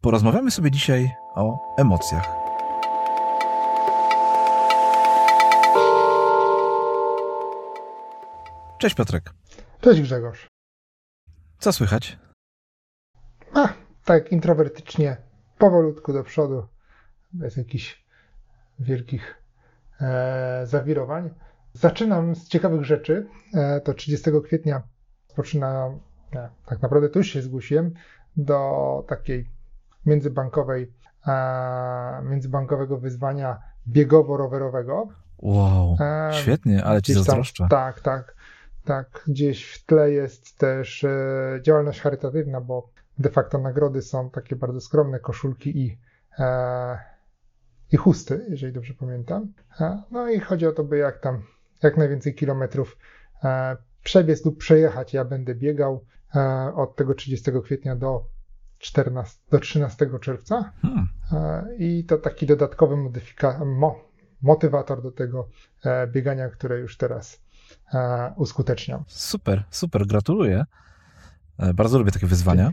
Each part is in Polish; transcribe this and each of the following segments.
Porozmawiamy sobie dzisiaj o emocjach. Cześć Piotrek. Cześć Grzegorz. Co słychać? A, tak introwertycznie, powolutku do przodu, bez jakichś wielkich e, zawirowań. Zaczynam z ciekawych rzeczy. E, to 30 kwietnia rozpoczyna, tak naprawdę już się zgłosiłem, do takiej międzybankowej, e, międzybankowego wyzwania biegowo-rowerowego. Wow, e, świetnie, ale ci zazdroszczę. tak, tak, tak. Gdzieś w tle jest też e, działalność charytatywna, bo de facto nagrody są takie bardzo skromne, koszulki i, e, i chusty, jeżeli dobrze pamiętam. E, no i chodzi o to, by jak tam jak najwięcej kilometrów e, przebiec lub przejechać. Ja będę biegał od tego 30 kwietnia do 14, do 13 czerwca. Hmm. E, I to taki dodatkowy modyfika- mo, motywator do tego e, biegania, które już teraz e, uskuteczniam. Super, super, gratuluję. Bardzo lubię takie wyzwania.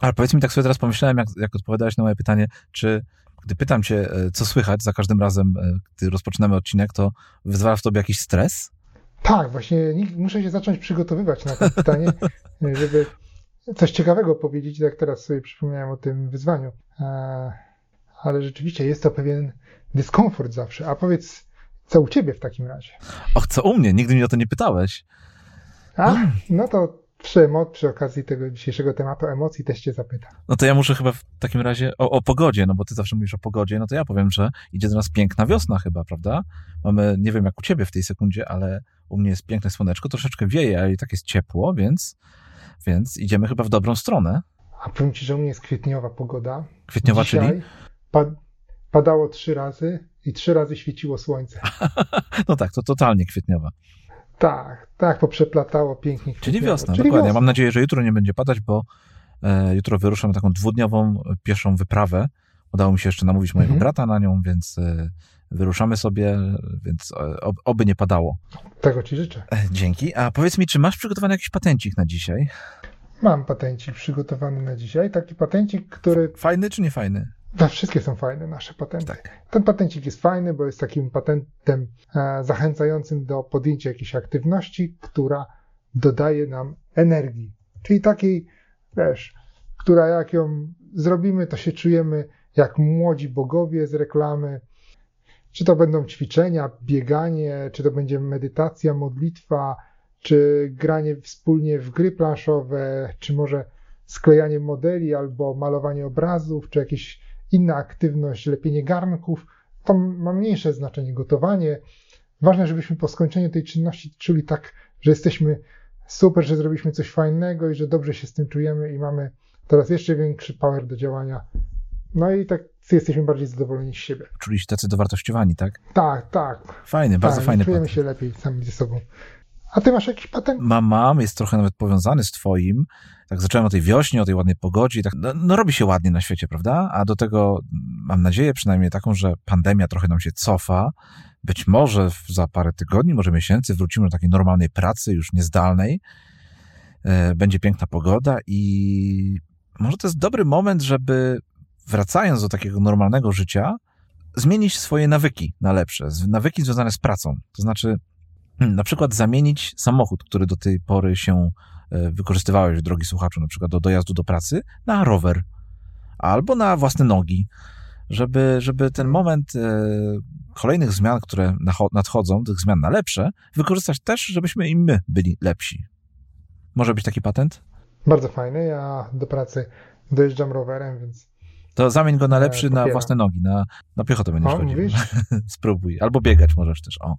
Ale powiedz mi, tak sobie teraz pomyślałem, jak, jak odpowiadałeś na moje pytanie, czy gdy pytam cię, co słychać za każdym razem, gdy rozpoczynamy odcinek, to wyzwala w tobie jakiś stres? Tak, właśnie muszę się zacząć przygotowywać na to pytanie, żeby coś ciekawego powiedzieć, jak teraz sobie przypomniałem o tym wyzwaniu. Ale rzeczywiście jest to pewien dyskomfort zawsze. A powiedz, co u ciebie w takim razie? Och, co u mnie? Nigdy mnie o to nie pytałeś. A, no to przy, przy okazji tego dzisiejszego tematu emocji też cię zapytam. No to ja muszę chyba w takim razie o, o, pogodzie, no bo ty zawsze mówisz o pogodzie, no to ja powiem, że idzie do nas piękna wiosna chyba, prawda? Mamy, nie wiem jak u ciebie w tej sekundzie, ale u mnie jest piękne słoneczko, troszeczkę wieje, ale i tak jest ciepło, więc, więc idziemy chyba w dobrą stronę. A powiem ci, że u mnie jest kwietniowa pogoda. Kwietniowa, Dzisiaj czyli? Pad padało trzy razy i trzy razy świeciło słońce. no tak, to totalnie kwietniowa. Tak, tak, poprzeplatało pięknie. Czyli wiosna, Czyli dokładnie. Wiosna. Mam nadzieję, że jutro nie będzie padać, bo e, jutro wyruszam taką dwudniową pieszą wyprawę. Udało mi się jeszcze namówić mojego mhm. brata na nią, więc e, wyruszamy sobie, więc e, oby nie padało. Tego ci życzę. E, dzięki. A powiedz mi, czy masz przygotowany jakiś patencik na dzisiaj? Mam patencik przygotowany na dzisiaj. Taki patencik, który. Fajny czy nie fajny? No, wszystkie są fajne, nasze patenty. Tak. Ten patencik jest fajny, bo jest takim patentem zachęcającym do podjęcia jakiejś aktywności, która dodaje nam energii. Czyli takiej, wiesz, która jak ją zrobimy, to się czujemy jak młodzi bogowie z reklamy. Czy to będą ćwiczenia, bieganie, czy to będzie medytacja, modlitwa, czy granie wspólnie w gry planszowe, czy może sklejanie modeli, albo malowanie obrazów, czy jakieś inna aktywność, lepienie garnków, to ma mniejsze znaczenie gotowanie. Ważne, żebyśmy po skończeniu tej czynności czuli tak, że jesteśmy super, że zrobiliśmy coś fajnego i że dobrze się z tym czujemy i mamy teraz jeszcze większy power do działania. No i tak jesteśmy bardziej zadowoleni z siebie. Czuli się tacy dowartościowani, tak? Tak, tak. Fajny, bardzo tak, fajny. Czujemy się lepiej sami ze sobą. A ty masz jakiś patent? Mam, mam, jest trochę nawet powiązany z twoim. Tak zacząłem o tej wiośnie, o tej ładnej pogodzie. Tak, no, no, robi się ładnie na świecie, prawda? A do tego mam nadzieję przynajmniej taką, że pandemia trochę nam się cofa. Być może za parę tygodni, może miesięcy wrócimy do takiej normalnej pracy, już niezdalnej. E, będzie piękna pogoda i może to jest dobry moment, żeby wracając do takiego normalnego życia, zmienić swoje nawyki na lepsze, nawyki związane z pracą. To znaczy, Hmm, na przykład zamienić samochód, który do tej pory się e, wykorzystywałeś, drogi słuchaczu, na przykład do dojazdu do pracy, na rower albo na własne nogi, żeby, żeby ten moment e, kolejnych zmian, które nadchodzą, tych zmian na lepsze, wykorzystać też, żebyśmy i my byli lepsi. Może być taki patent? Bardzo fajny. Ja do pracy dojeżdżam rowerem, więc. To zamień go na lepszy na własne nogi, na, na piechotę będziesz o, chodził. Spróbuj. Albo biegać możesz też, o.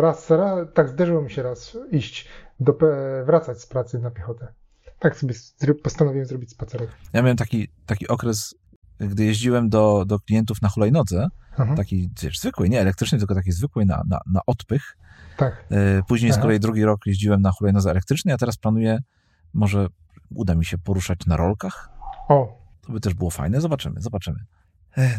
Raz, raz, tak zdarzyło mi się raz iść, do, wracać z pracy na piechotę. Tak sobie postanowiłem zrobić spacerek. Ja miałem taki, taki okres, gdy jeździłem do, do klientów na hulajnodze, mhm. taki wiesz, zwykły, nie elektryczny, tylko taki zwykły na, na, na odpych. Tak. E, później Aha. z kolei drugi rok jeździłem na hulajnodze elektrycznej, a teraz planuję, może uda mi się poruszać na rolkach. O. To by też było fajne. Zobaczymy, zobaczymy.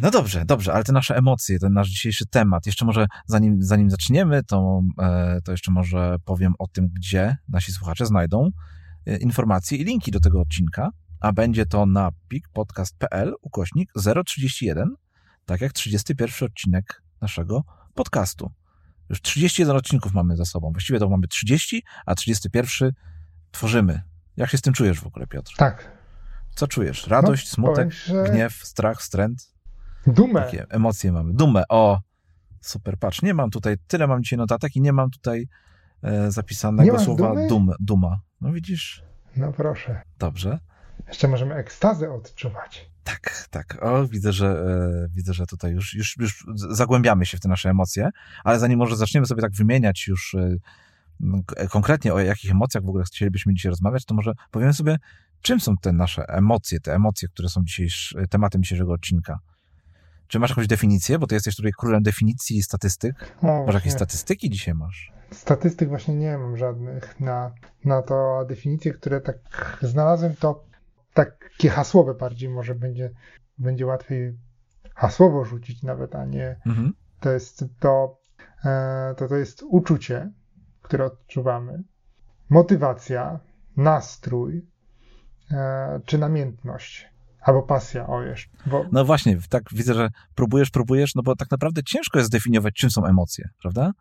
No dobrze, dobrze, ale te nasze emocje, ten nasz dzisiejszy temat, jeszcze może zanim, zanim zaczniemy, to, e, to jeszcze może powiem o tym, gdzie nasi słuchacze znajdą e, informacje i linki do tego odcinka. a będzie to na pikpodcast.pl ukośnik 031, tak jak 31 odcinek naszego podcastu. Już 31 odcinków mamy za sobą. Właściwie to mamy 30, a 31 tworzymy. Jak się z tym czujesz w ogóle, Piotr? Tak. Co czujesz? Radość, no, smutek, powiem, że... gniew, strach, stręt? Dumę. Takie emocje mamy. Dumę. O, super. Patrz, nie mam tutaj, tyle mam dzisiaj notatek i nie mam tutaj e, zapisanego słowa dum, duma. No widzisz? No proszę. Dobrze. Jeszcze możemy ekstazę odczuwać. Tak, tak. O, widzę, że e, widzę, że tutaj już, już, już zagłębiamy się w te nasze emocje, ale zanim może zaczniemy sobie tak wymieniać już e, konkretnie o jakich emocjach w ogóle chcielibyśmy dzisiaj rozmawiać, to może powiemy sobie, czym są te nasze emocje, te emocje, które są dzisiejsz, tematem dzisiejszego odcinka. Czy masz jakąś definicję? Bo ty jesteś tutaj królem definicji i statystyk. O, Może jakieś statystyki dzisiaj masz? Statystyk właśnie nie mam żadnych na, na to definicje, które tak znalazłem, to takie hasłowe bardziej może będzie, będzie łatwiej hasłowo rzucić nawet, a nie mhm. to jest to, e, to, to jest uczucie, które odczuwamy, motywacja, nastrój czy namiętność. Albo pasja, o jeszcze. Bo... No właśnie, tak widzę, że próbujesz, próbujesz, no bo tak naprawdę ciężko jest zdefiniować, czym są emocje, prawda?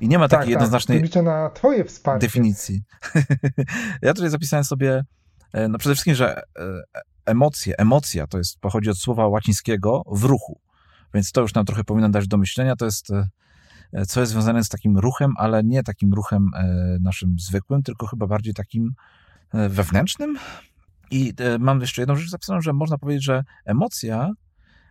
I nie ma takiej tak, jednoznacznej liczę na twoje wsparcie. definicji. ja tutaj zapisałem sobie, e, no przede wszystkim, że e, emocje, emocja to jest, pochodzi od słowa łacińskiego w ruchu, więc to już nam trochę powinno dać do myślenia, to jest e, co jest związane z takim ruchem, ale nie takim ruchem naszym zwykłym, tylko chyba bardziej takim wewnętrznym, i e, mam jeszcze jedną rzecz zapisaną, że można powiedzieć, że emocja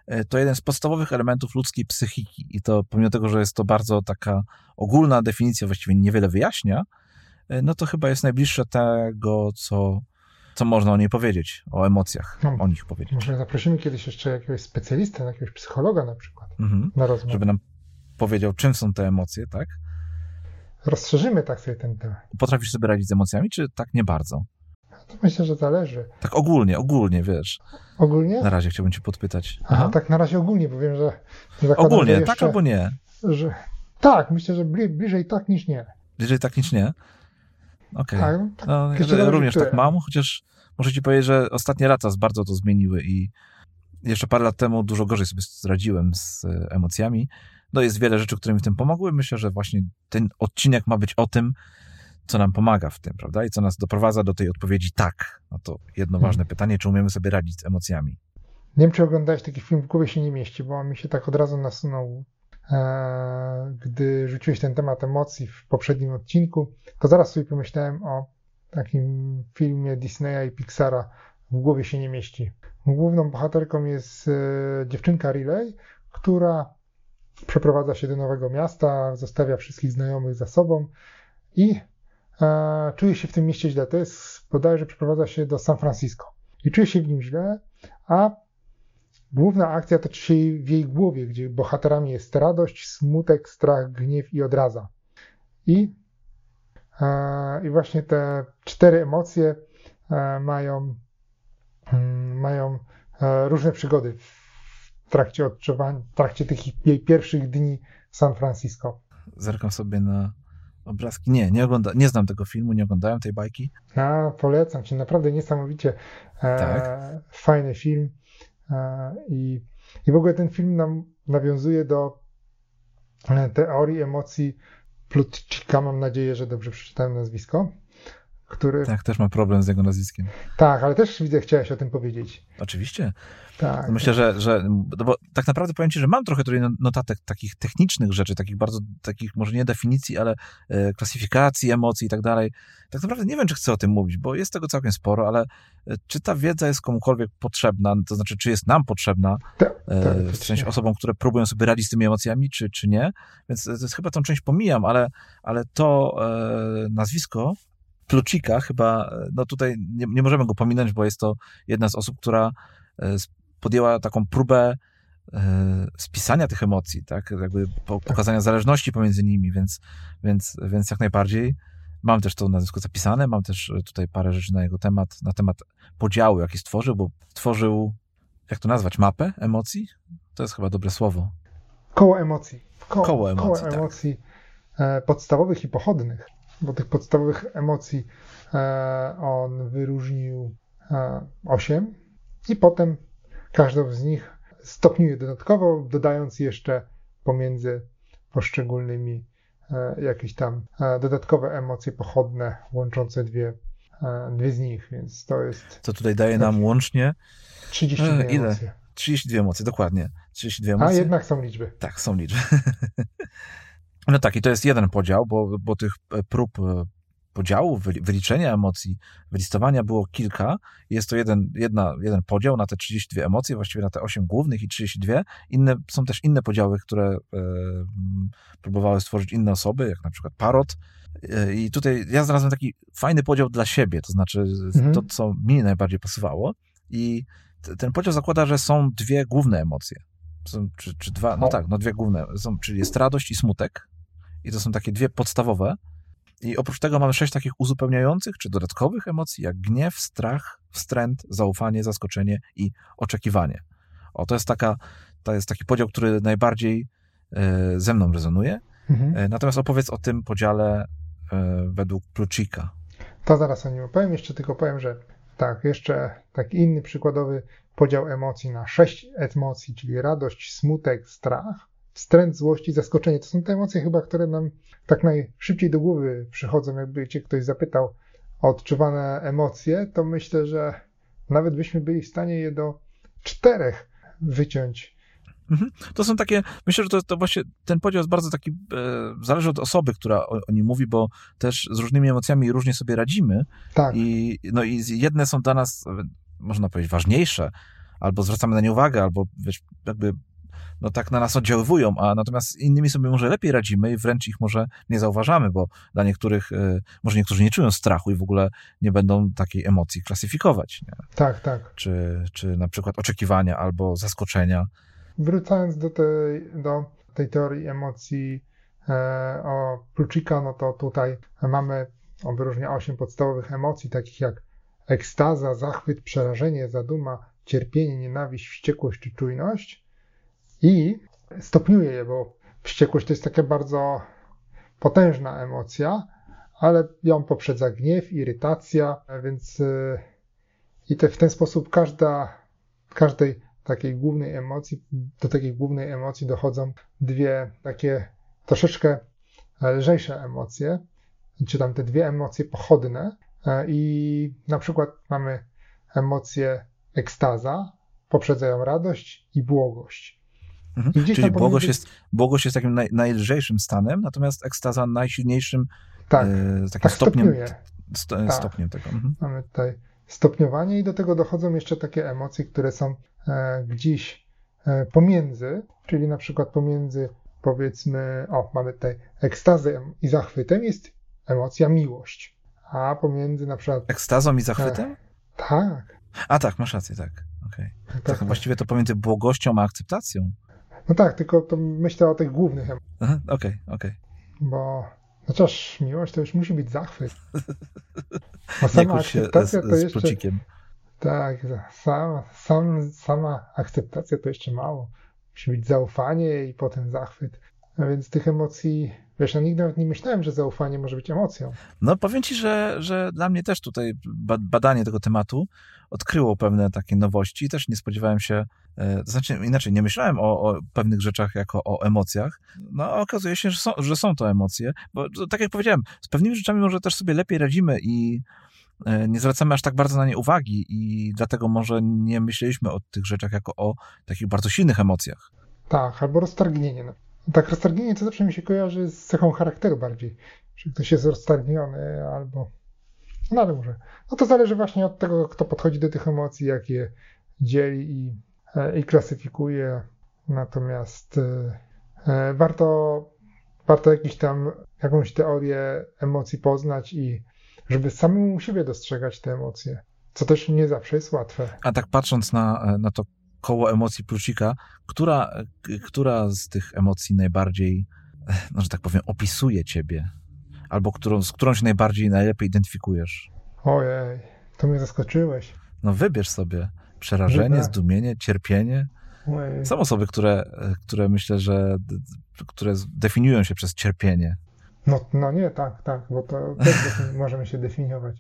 e, to jeden z podstawowych elementów ludzkiej psychiki. I to pomimo tego, że jest to bardzo taka ogólna definicja, właściwie niewiele wyjaśnia, e, no to chyba jest najbliższe tego, co, co można o niej powiedzieć, o emocjach, no, o nich powiedzieć. Może zaprosimy kiedyś jeszcze jakiegoś specjalistę, jakiegoś psychologa na przykład, mhm. na rozmowę. Żeby nam powiedział, czym są te emocje, tak? Rozszerzymy tak sobie ten temat. Potrafisz sobie radzić z emocjami, czy tak nie bardzo? Myślę, że zależy. Tak ogólnie, ogólnie, wiesz. Ogólnie? Na razie chciałbym cię podpytać. Aha, Aha. tak na razie ogólnie, bo wiem, że... Ogólnie, jeszcze, tak albo nie? Że, tak, myślę, że bli, bliżej tak niż nie. Bliżej tak niż nie? Okej. Okay. Tak, tak, no, ja również tak mam, chociaż muszę ci powiedzieć, że ostatnie lata bardzo to zmieniły i jeszcze parę lat temu dużo gorzej sobie zradziłem z e, emocjami. No jest wiele rzeczy, które mi w tym pomogły. Myślę, że właśnie ten odcinek ma być o tym, co nam pomaga w tym, prawda? I co nas doprowadza do tej odpowiedzi tak. No to jedno ważne hmm. pytanie, czy umiemy sobie radzić z emocjami? Nie wiem, czy oglądałeś taki film, w głowie się nie mieści, bo on mi się tak od razu nasunął, e, gdy rzuciłeś ten temat emocji w poprzednim odcinku, to zaraz sobie pomyślałem o takim filmie Disneya i Pixara w głowie się nie mieści. Główną bohaterką jest e, dziewczynka Riley, która przeprowadza się do nowego miasta, zostawia wszystkich znajomych za sobą i czuje się w tym mieście źle. To jest bodajże przeprowadza się do San Francisco i czuje się w nim źle, a główna akcja toczy się w jej głowie, gdzie bohaterami jest radość, smutek, strach, gniew i odraza. I, e, i właśnie te cztery emocje e, mają, mm, mają e, różne przygody w trakcie odczuwania, w trakcie tych jej pierwszych dni w San Francisco. Zerkam sobie na obrazki. Nie, nie, ogląda, nie znam tego filmu, nie oglądałem tej bajki. A, polecam ci, naprawdę niesamowicie e, tak. fajny film. E, i, I w ogóle ten film nam nawiązuje do e, teorii emocji Plutchika. Mam nadzieję, że dobrze przeczytałem nazwisko. Który... Tak, też ma problem z jego nazwiskiem. Tak, ale też widzę, chciałeś o tym powiedzieć. Oczywiście. Tak. Myślę, że, że no bo tak naprawdę powiem ci, że mam trochę tutaj notatek takich technicznych rzeczy, takich bardzo, takich może nie definicji, ale e, klasyfikacji emocji i tak dalej. Tak naprawdę nie wiem, czy chcę o tym mówić, bo jest tego całkiem sporo, ale e, czy ta wiedza jest komukolwiek potrzebna, to znaczy, czy jest nam potrzebna, tak, w sensie osobom, które próbują sobie radzić z tymi emocjami, czy, czy nie. Więc to jest, chyba tą część pomijam, ale, ale to e, nazwisko Plucika chyba, no tutaj nie, nie możemy go pominąć, bo jest to jedna z osób, która e, podjęła taką próbę e, spisania tych emocji, tak, jakby pokazania zależności pomiędzy nimi, więc, więc, więc jak najbardziej mam też to nazwisko zapisane, mam też tutaj parę rzeczy na jego temat, na temat podziału, jaki stworzył, bo stworzył, jak to nazwać, mapę emocji? To jest chyba dobre słowo. Koło emocji. Koło, koło emocji, koło emocji tak. podstawowych i pochodnych bo tych podstawowych emocji e, on wyróżnił 8 i potem każdą z nich stopniuje dodatkowo, dodając jeszcze pomiędzy poszczególnymi e, jakieś tam e, dodatkowe emocje pochodne łączące dwie, e, dwie z nich, więc to jest... Co tutaj daje nam łącznie? 32 e, ile? emocje. 32 emocje, dokładnie. 32 emocje. A jednak są liczby. Tak, są liczby. no tak, i to jest jeden podział, bo, bo tych prób podziału, wyliczenia emocji, wylistowania było kilka. Jest to jeden, jedna, jeden podział na te 32 emocje, właściwie na te 8 głównych i 32. Inne, są też inne podziały, które e, próbowały stworzyć inne osoby, jak na przykład Parot. E, I tutaj ja znalazłem taki fajny podział dla siebie, to znaczy mhm. to, co mi najbardziej pasowało. I ten podział zakłada, że są dwie główne emocje. Są, czy, czy dwa, no tak, no dwie główne, są, czyli jest radość i smutek. I to są takie dwie podstawowe. I oprócz tego mamy sześć takich uzupełniających czy dodatkowych emocji, jak gniew, strach, wstręt, zaufanie, zaskoczenie i oczekiwanie. O, to jest, taka, to jest taki podział, który najbardziej e, ze mną rezonuje. Mhm. E, natomiast opowiedz o tym podziale e, według Plucika. To zaraz o nim opowiem. Jeszcze tylko powiem, że tak, jeszcze taki inny przykładowy podział emocji na sześć emocji, czyli radość, smutek, strach, wstręt, złość i zaskoczenie. To są te emocje chyba, które nam tak najszybciej do głowy przychodzą. Jakby cię ktoś zapytał o odczuwane emocje, to myślę, że nawet byśmy byli w stanie je do czterech wyciąć. Mhm. To są takie, myślę, że to, to właśnie ten podział jest bardzo taki, e, zależy od osoby, która o, o, nim mówi, bo też z różnymi emocjami różnie sobie radzimy. Tak. I, no i jedne są dla nas, można powiedzieć, ważniejsze, albo zwracamy na nie uwagę, albo wiesz, jakby no tak na nas oddziaływują, a natomiast innymi sobie może lepiej radzimy i wręcz ich może nie zauważamy, bo dla niektórych, e, może niektórzy nie czują strachu i w ogóle nie będą takiej emocji klasyfikować. Nie? Tak, tak. Czy, czy na przykład oczekiwania albo zaskoczenia. Wracając do tej, do tej teorii emocji e, o Plucika, no to tutaj mamy, on wyróżnia osiem podstawowych emocji, takich jak ekstaza, zachwyt, przerażenie, zaduma, cierpienie, nienawiść, wściekłość czy czujność i stopniuje je, bo wściekłość to jest taka bardzo potężna emocja, ale ją poprzedza gniew, irytacja, więc y, i te, w ten sposób każda, każdej takiej głównej emocji, do takiej głównej emocji dochodzą dwie takie troszeczkę lżejsze emocje, czy tam te dwie emocje pochodne e, i na przykład mamy emocję ekstaza, poprzedza ją radość i błogość. Mhm. Czyli błogość, jest, błogość jest takim naj, najlżejszym stanem, natomiast ekstaza najsilniejszym tak, e, takim tak stopniem, sto, tak. stopniem tego. Mhm. Mamy tutaj stopniowanie i do tego dochodzą jeszcze takie emocje, które są e, gdzieś e, pomiędzy, czyli na przykład pomiędzy powiedzmy, o mamy tutaj ekstazę i zachwytem jest emocja miłość, a pomiędzy na przykład... Ekstazą i zachwytem? E, tak. A tak, masz rację, tak. Okay. Tak, tak, tak, właściwie to pomiędzy błogością a akceptacją. No tak, tylko to myślę o tych głównych emocjach. Okej, okej. Okay, okay. Bo chociaż miłość to już musi być zachwyt. Bo sama akceptacja z, to jeszcze. Plucikiem. Tak, sama, sam, sama akceptacja to jeszcze mało. Musi być zaufanie i potem zachwyt. A więc tych emocji, wiesz, ja nigdy nawet nie myślałem, że zaufanie może być emocją. No powiem ci, że, że dla mnie też tutaj badanie tego tematu odkryło pewne takie nowości. Też nie spodziewałem się, e, to znaczy inaczej, nie myślałem o, o pewnych rzeczach jako o emocjach. No okazuje się, że są, że są to emocje, bo tak jak powiedziałem, z pewnymi rzeczami może też sobie lepiej radzimy i e, nie zwracamy aż tak bardzo na nie uwagi i dlatego może nie myśleliśmy o tych rzeczach jako o takich bardzo silnych emocjach. Tak, albo roztargnienie. Tak, roztargnienie to zawsze mi się kojarzy z cechą charakteru bardziej. Że ktoś jest roztargniony albo no ale może. No to zależy właśnie od tego, kto podchodzi do tych emocji, jak je dzieli i, e, i klasyfikuje. Natomiast e, e, warto, warto jakiś tam, jakąś teorię emocji poznać i żeby samemu siebie dostrzegać te emocje, co też nie zawsze jest łatwe. A tak patrząc na, na to koło emocji Prucika, która, która z tych emocji najbardziej, no, że tak powiem, opisuje ciebie? albo którą, z którą się najbardziej, najlepiej identyfikujesz? Ojej, to mnie zaskoczyłeś. No wybierz sobie przerażenie, zdumienie, cierpienie. Ojej. Są osoby, które, które myślę, że które definiują się przez cierpienie. No, no nie, tak, tak, bo to też możemy się definiować.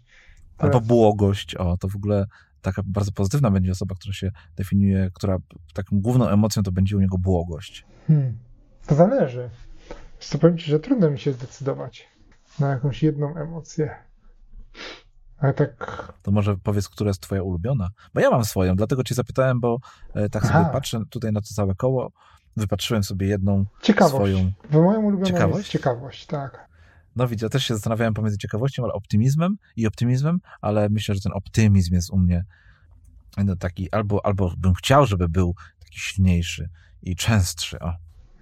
Teraz... Albo błogość, o, to w ogóle taka bardzo pozytywna będzie osoba, która się definiuje, która taką główną emocją to będzie u niego błogość. Hmm. To zależy. To powiem ci, że trudno mi się zdecydować na jakąś jedną emocję. Ale tak. To może powiedz, która jest twoja ulubiona? Bo ja mam swoją, dlatego cię zapytałem, bo e, tak sobie Aha. patrzę tutaj na to całe koło, wypatrzyłem sobie jedną ciekawość. swoją... Bo moją ulubioną ciekawość? jest ciekawość, tak. No widzę, ja też się zastanawiałem pomiędzy ciekawością, ale optymizmem i optymizmem, ale myślę, że ten optymizm jest u mnie no, taki, albo, albo bym chciał, żeby był taki silniejszy i częstszy, o.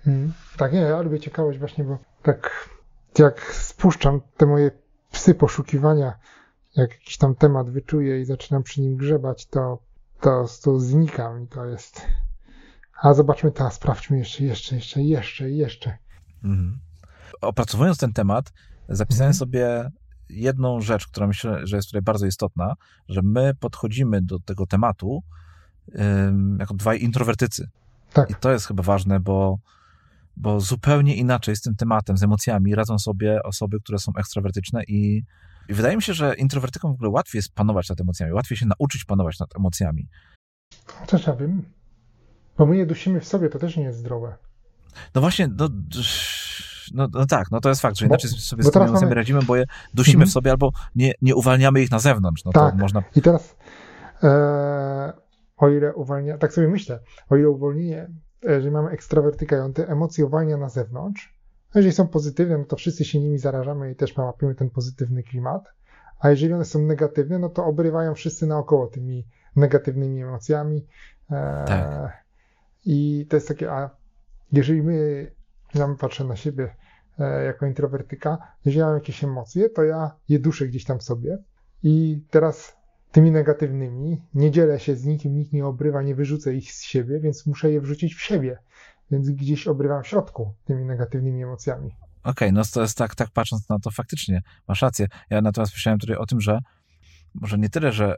Hmm. Tak, nie, ja lubię ciekawość właśnie, bo tak jak spuszczam te moje psy poszukiwania, jak jakiś tam temat wyczuję i zaczynam przy nim grzebać, to, to, to znikam i to jest... A zobaczmy teraz, sprawdźmy jeszcze, jeszcze, jeszcze, jeszcze, jeszcze. Mhm. Opracowując ten temat, zapisałem mhm. sobie jedną rzecz, która myślę, że jest tutaj bardzo istotna, że my podchodzimy do tego tematu um, jako dwaj introwertycy. Tak. I to jest chyba ważne, bo bo zupełnie inaczej z tym tematem, z emocjami radzą sobie osoby, które są ekstrawertyczne i, i wydaje mi się, że introwertykom w ogóle łatwiej jest panować nad emocjami, łatwiej się nauczyć panować nad emocjami. Też ja wiem, bo my je dusimy w sobie, to też nie jest zdrowe. No właśnie, no, no, no tak, no to jest fakt, że inaczej bo, sobie z tymi emocjami mamy... radzimy, bo je dusimy mhm. w sobie albo nie, nie uwalniamy ich na zewnątrz. No tak. to można... I teraz e, o ile uwalnia, tak sobie myślę, o ile uwolnienie jeżeli mamy ekstrawertyka i on te emocje uwalnia na zewnątrz, a jeżeli są pozytywne, no to wszyscy się nimi zarażamy i też łapiemy ten pozytywny klimat, a jeżeli one są negatywne, no to obrywają wszyscy naokoło tymi negatywnymi emocjami. E, tak. I to jest takie, a jeżeli my, ja patrzę na siebie e, jako introwertyka, jeżeli ja mam jakieś emocje, to ja je duszę gdzieś tam sobie i teraz tymi negatywnymi. Nie dzielę się z nikim, nikt nie obrywa, nie wyrzucę ich z siebie, więc muszę je wrzucić w siebie. Więc gdzieś obrywam w środku tymi negatywnymi emocjami. Okej, okay, no to jest tak, tak patrząc na to faktycznie, masz rację. Ja natomiast myślałem tutaj o tym, że może nie tyle, że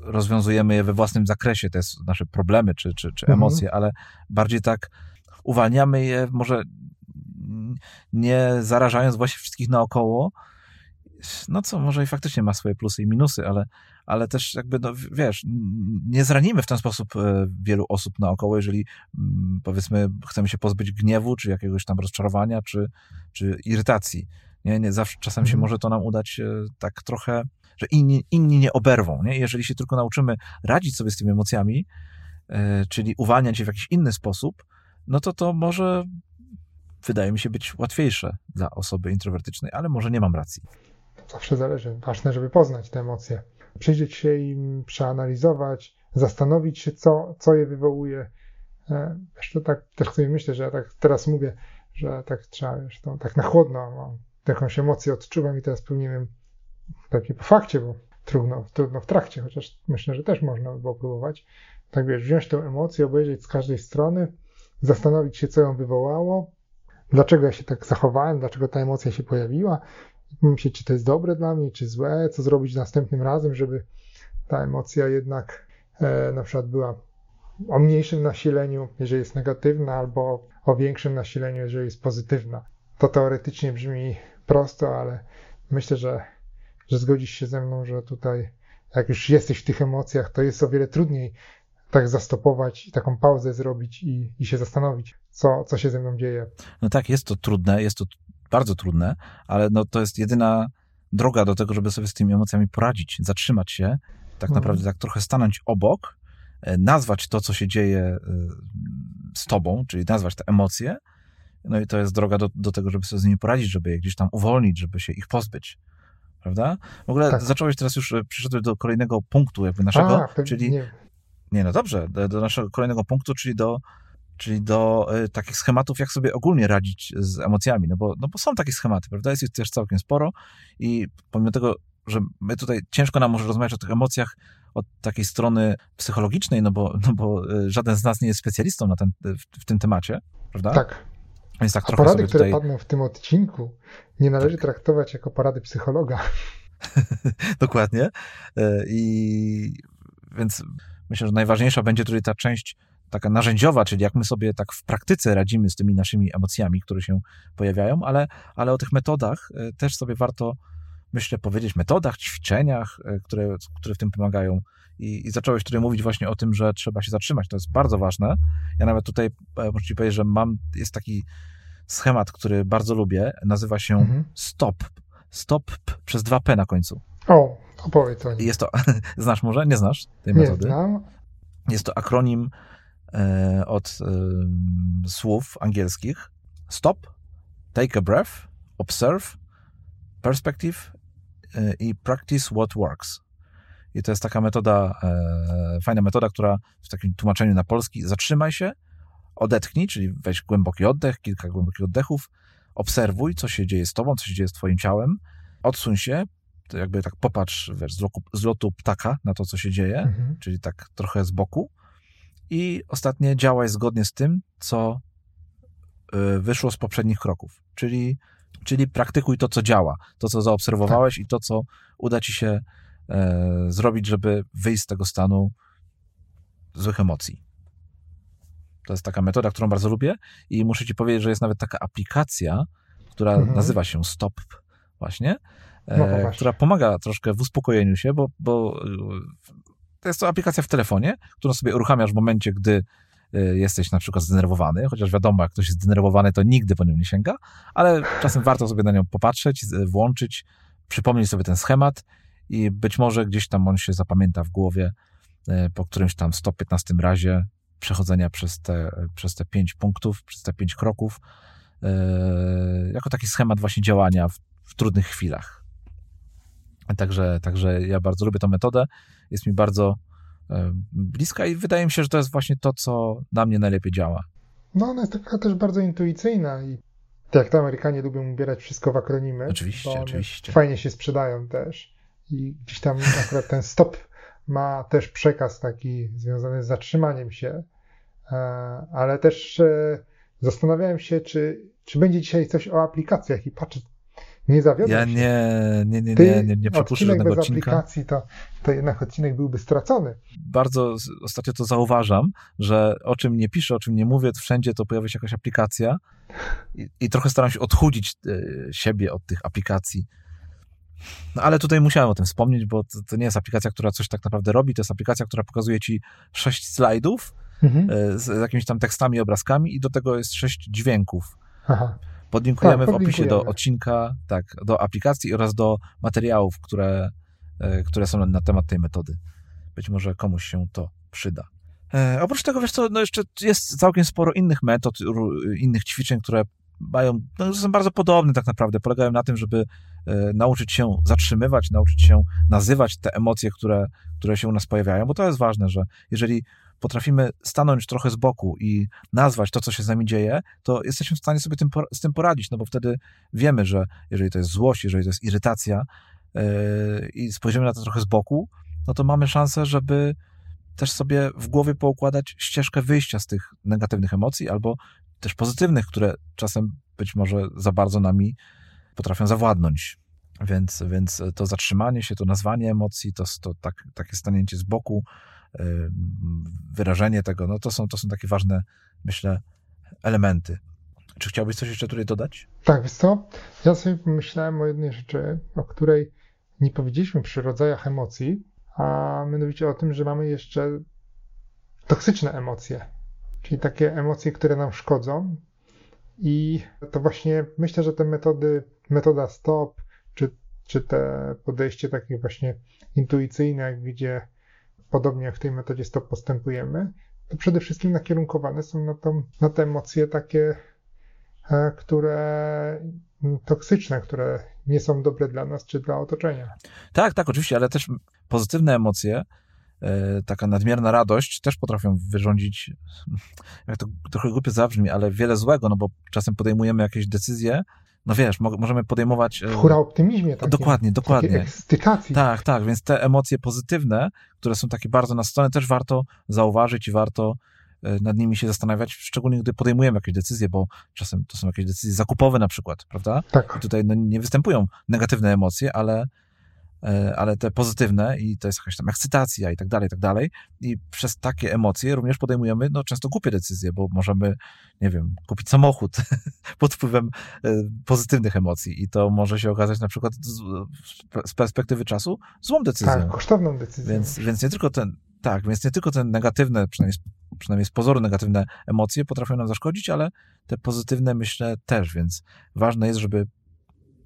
rozwiązujemy je we własnym zakresie, te nasze problemy czy, czy, czy mhm. emocje, ale bardziej tak uwalniamy je może nie zarażając właśnie wszystkich naokoło, no co może i faktycznie ma swoje plusy i minusy, ale, ale też jakby, no wiesz, nie zranimy w ten sposób e, wielu osób naokoło, jeżeli mm, powiedzmy chcemy się pozbyć gniewu, czy jakiegoś tam rozczarowania, czy, czy irytacji. Nie, nie zawsze, czasem się mhm. może to nam udać e, tak trochę, że inni, inni nie oberwą, nie? Jeżeli się tylko nauczymy radzić sobie z tymi emocjami, e, czyli uwalniać je w jakiś inny sposób, no to to może wydaje mi się być łatwiejsze dla osoby introwertycznej, ale może nie mam racji zawsze zależy. Ważne, żeby poznać te emocje, przyjrzeć się im, przeanalizować, zastanowić się, co, co je wywołuje. E, wiesz, to tak też sobie myślę, że ja tak teraz mówię, że tak trzeba, wiesz, to tak na chłodno mam jakąś emocję odczuwam i teraz powinienem pewnie po fakcie, bo trudno, trudno w trakcie, chociaż myślę, że też można by było próbować. Tak wiesz, wziąć tę emocję, obejrzeć z każdej strony, zastanowić się, co ją wywołało, dlaczego ja się tak zachowałem, dlaczego ta emocja się pojawiła, myśleć, czy to jest dobre dla mnie, czy złe, co zrobić następnym razem, żeby ta emocja jednak e, na przykład była o mniejszym nasileniu, jeżeli jest negatywna, albo o większym nasileniu, jeżeli jest pozytywna. To teoretycznie brzmi prosto, ale myślę, że, że zgodzisz się ze mną, że tutaj, jak już jesteś w tych emocjach, to jest o wiele trudniej tak zastopować, taką pauzę zrobić i, i się zastanowić, co, co się ze mną dzieje. No tak, jest to trudne, jest to bardzo trudne, ale no to jest jedyna droga do tego, żeby sobie z tymi emocjami poradzić, zatrzymać się, tak mhm. naprawdę tak trochę stanąć obok, e, nazwać to, co się dzieje e, z tobą, czyli nazwać te emocje, no i to jest droga do, do tego, żeby sobie z nimi poradzić, żeby je gdzieś tam uwolnić, żeby się ich pozbyć. Prawda? W ogóle tak. zacząłeś teraz już, e, przyszedłeś do kolejnego punktu jakby naszego, A, czyli... Nie. Nie, no dobrze, do, do naszego kolejnego punktu, czyli do czyli do y, takich schematów, jak sobie ogólnie radzić z emocjami, no bo, no bo są takie schematy, prawda? Jest ich też całkiem sporo i pomimo tego, że my tutaj ciężko nam może rozmawiać o tych emocjach od takiej strony psychologicznej, no bo, no bo y, żaden z nas nie jest specjalistą na ten, w, w tym temacie, prawda? Tak. Więc tak A porady, które padną w tym odcinku, nie należy tak. traktować jako porady psychologa. Dokładnie. I więc myślę, że najważniejsza będzie tutaj ta część taka narzędziowa, czyli jak my sobie tak w praktyce radzimy z tymi naszymi emocjami, które się pojawiają, ale, ale o tych metodach e, też sobie warto myślę, powiedzieć metodach, ćwiczeniach, e, które, które w tym pomagają. I, I zacząłeś tutaj mówić właśnie o tym, że trzeba się zatrzymać. To jest bardzo ważne. Ja nawet tutaj e, muszę ci powiedzieć, że mam, jest taki schemat, który bardzo lubię. Nazywa się mhm. STOP. STOP przez dwa P na końcu. O, opowiedz o nim. Jest to, znasz może? Nie znasz tej metody? Nie znam. Jest to akronim e, od e, słów angielskich. Stop, take a breath, observe, perspective e, i practice what works. I to jest taka metoda, e, fajna metoda, która w takim tłumaczeniu na polski zatrzymaj się, odetchnij, czyli weź głęboki oddech, kilka głębokich oddechów, obserwuj, co się dzieje z tobą, co się dzieje z twoim ciałem, odsuń się, jakby tak popatrz wiesz, z, lotu, z lotu ptaka na to, co się dzieje, mhm. czyli tak trochę z boku i ostatnie działaj zgodnie z tym, co y, wyszło z poprzednich kroków, czyli, czyli praktykuj to, co działa, to, co zaobserwowałeś tak. i to, co uda ci się e, zrobić, żeby wyjść z tego stanu złych emocji. To jest taka metoda, którą bardzo lubię i muszę ci powiedzieć, że jest nawet taka aplikacja, która mhm. nazywa się Stop właśnie, no, która pomaga troszkę w uspokojeniu się, bo, bo to jest to aplikacja w telefonie, którą sobie uruchamiasz w momencie, gdy e, jesteś na przykład zdenerwowany, chociaż wiadomo, jak ktoś jest zdenerwowany, to nigdy po nią nie sięga, ale czasem warto sobie na nią popatrzeć, włączyć, przypomnieć sobie ten schemat i być może gdzieś tam on się zapamięta w głowie e, po którymś tam 115 razie przechodzenia przez te, przez te pięć punktów, przez te pięć kroków, jako taki schemat właśnie działania w, w trudnych chwilach. Także, także ja bardzo lubię tę metodę, jest mi bardzo yy, bliska i wydaje mi się, że to jest właśnie to, co na mnie najlepiej działa. No, ona jest taka też bardzo intuicyjna i tak jak to Amerykanie lubią ubierać wszystko w akronimy. Oczywiście, oczywiście. Fajnie się sprzedają też. I gdzieś tam akurat ten stop ma też przekaz taki związany z zatrzymaniem się, e, ale też e, zastanawiałem się, czy, czy będzie dzisiaj coś o aplikacjach i patrzę, nie zawiodłem Ja nie, nie, nie, nie, nie, nie przepuszczę żadnego bez odcinka. aplikacji, to, to jednak odcinek byłby stracony. Bardzo ostatnio to zauważam, że o czym nie piszę, o czym nie mówię, wszędzie to pojawia się jakaś aplikacja i, i trochę staram się odchudzić e, siebie od tych aplikacji no ale tutaj musiałem o tym wspomnieć, bo to, to, nie jest aplikacja, która coś tak naprawdę robi, to jest aplikacja, która pokazuje ci sześć slajdów mhm. E, z, z jakimiś tam tekstami, obrazkami i do tego jest sześć dźwięków. Aha. Podlinkujemy tak, w opisie do odcinka, tak, do aplikacji oraz do materiałów, które, e, które są na temat tej metody. Być może komuś się to przyda. E, oprócz tego, wiesz co, no jeszcze jest całkiem sporo innych metod, innych ćwiczeń, które mają, no, są bardzo podobne tak naprawdę, polegają na tym, żeby e, nauczyć się zatrzymywać, nauczyć się nazywać te emocje, które, które się u nas pojawiają, bo to jest ważne, że jeżeli potrafimy stanąć trochę z boku i nazwać to, co się z nami dzieje, to jesteśmy w stanie sobie tym, z tym poradzić, no bo wtedy wiemy, że jeżeli to jest złość, jeżeli to jest irytacja yy, i spojrzymy na to trochę z boku, no to mamy szansę, żeby też sobie w głowie poukładać ścieżkę wyjścia z tych negatywnych emocji albo też pozytywnych, które czasem być może za bardzo nami potrafią zawładnąć. Więc, więc to zatrzymanie się, to nazwanie emocji, to, to tak, takie stanięcie z boku, wyrażenie tego, no to są, to są takie ważne, myślę, elementy. Czy chciałbyś coś jeszcze tutaj dodać? Tak, wiesz co? Ja sobie pomyślałem o jednej rzeczy, o której nie powiedzieliśmy przy rodzajach emocji, a mianowicie o tym, że mamy jeszcze toksyczne emocje czyli takie emocje, które nam szkodzą. I to właśnie myślę, że te metody, metoda stop, czy, czy te podejście takie właśnie intuicyjne, gdzie podobnie jak w tej metodzie stop postępujemy, to przede wszystkim nakierunkowane są na, tą, na te emocje takie, e, które toksyczne, które nie są dobre dla nas czy dla otoczenia. Tak, tak, oczywiście, ale też pozytywne emocje E, taka nadmierna radość też potrafią wyrządzić, jak to trochę głupio zabrzmi, ale wiele złego, no bo czasem podejmujemy jakieś decyzje, no wiesz, możemy podejmować... E, hura optymizmie. Dokładnie, dokładnie. Ekscytacji. Tak, tak, więc te emocje pozytywne, które są takie bardzo nastrojone, też warto zauważyć i warto e, nad nimi się zastanawiać, szczególnie gdy podejmujemy jakieś decyzje, bo czasem to są jakieś decyzje zakupowe na przykład, prawda? Tak. I tutaj no, nie występują negatywne emocje, ale ale te pozytywne i to jest jakaś tam ekscytacja i tak dalej, i tak dalej. I przez takie emocje również podejmujemy no, często głupie decyzje, bo możemy, nie wiem, kupić samochód pod wpływem e, pozytywnych emocji i to może się okazać na przykład z perspektywy czasu złą decyzją. Tak, kosztowną decyzją. Więc, więc nie tylko ten, tak, więc nie tylko te negatywne, przynajmniej, przynajmniej z pozoru negatywne emocje potrafią nam zaszkodzić, ale te pozytywne myślę też, więc ważne jest, żeby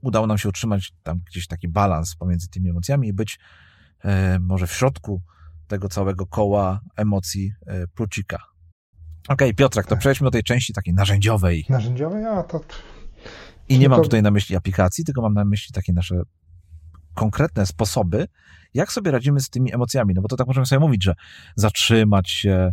udało nam się utrzymać tam gdzieś taki balans pomiędzy tymi emocjami i być e, może w środku tego całego koła emocji e, plucika. Okej, okay, Piotrek, to tak. przejdźmy do tej części takiej narzędziowej. Narzędziowej? A to... I nie mam tutaj na myśli aplikacji, tylko mam na myśli takie nasze konkretne sposoby, jak sobie radzimy z tymi emocjami. No bo to tak możemy sobie mówić, że zatrzymać się,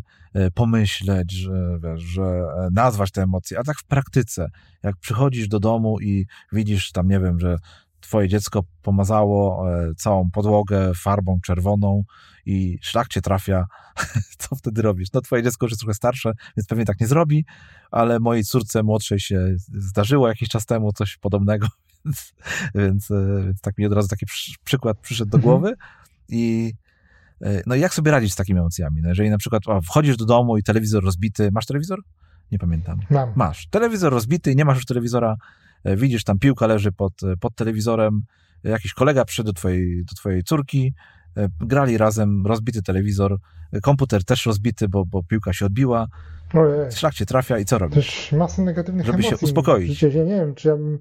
pomyśleć, że, wiesz, że e, nazwać te emocje, a tak w praktyce, jak przychodzisz do domu i widzisz tam, nie wiem, że twoje dziecko pomazało e, całą podłogę farbą czerwoną i szlak cię trafia, co wtedy robisz? No twoje dziecko już jest trochę starsze, więc pewnie tak nie zrobi, ale mojej córce młodszej się zdarzyło jakiś czas temu coś podobnego, więc, więc, więc tak mi od razu taki przykład przyszedł do mhm. głowy i no i jak sobie radzić z takimi emocjami? No jeżeli na przykład o, wchodzisz do domu i telewizor rozbity, masz telewizor? Nie pamiętam. Mam. Masz. Telewizor rozbity nie masz już telewizora, E, widzisz tam piłka leży pod, e, pod telewizorem, jakiś kolega przyszedł do twojej, do twojej córki, e, grali razem, rozbity telewizor, komputer też rozbity, bo, bo piłka się odbiła, Ojej. szlak cię trafia i co robisz? Też masę negatywnych Żeby się uspokoić. ja nie wiem, czy ja bym...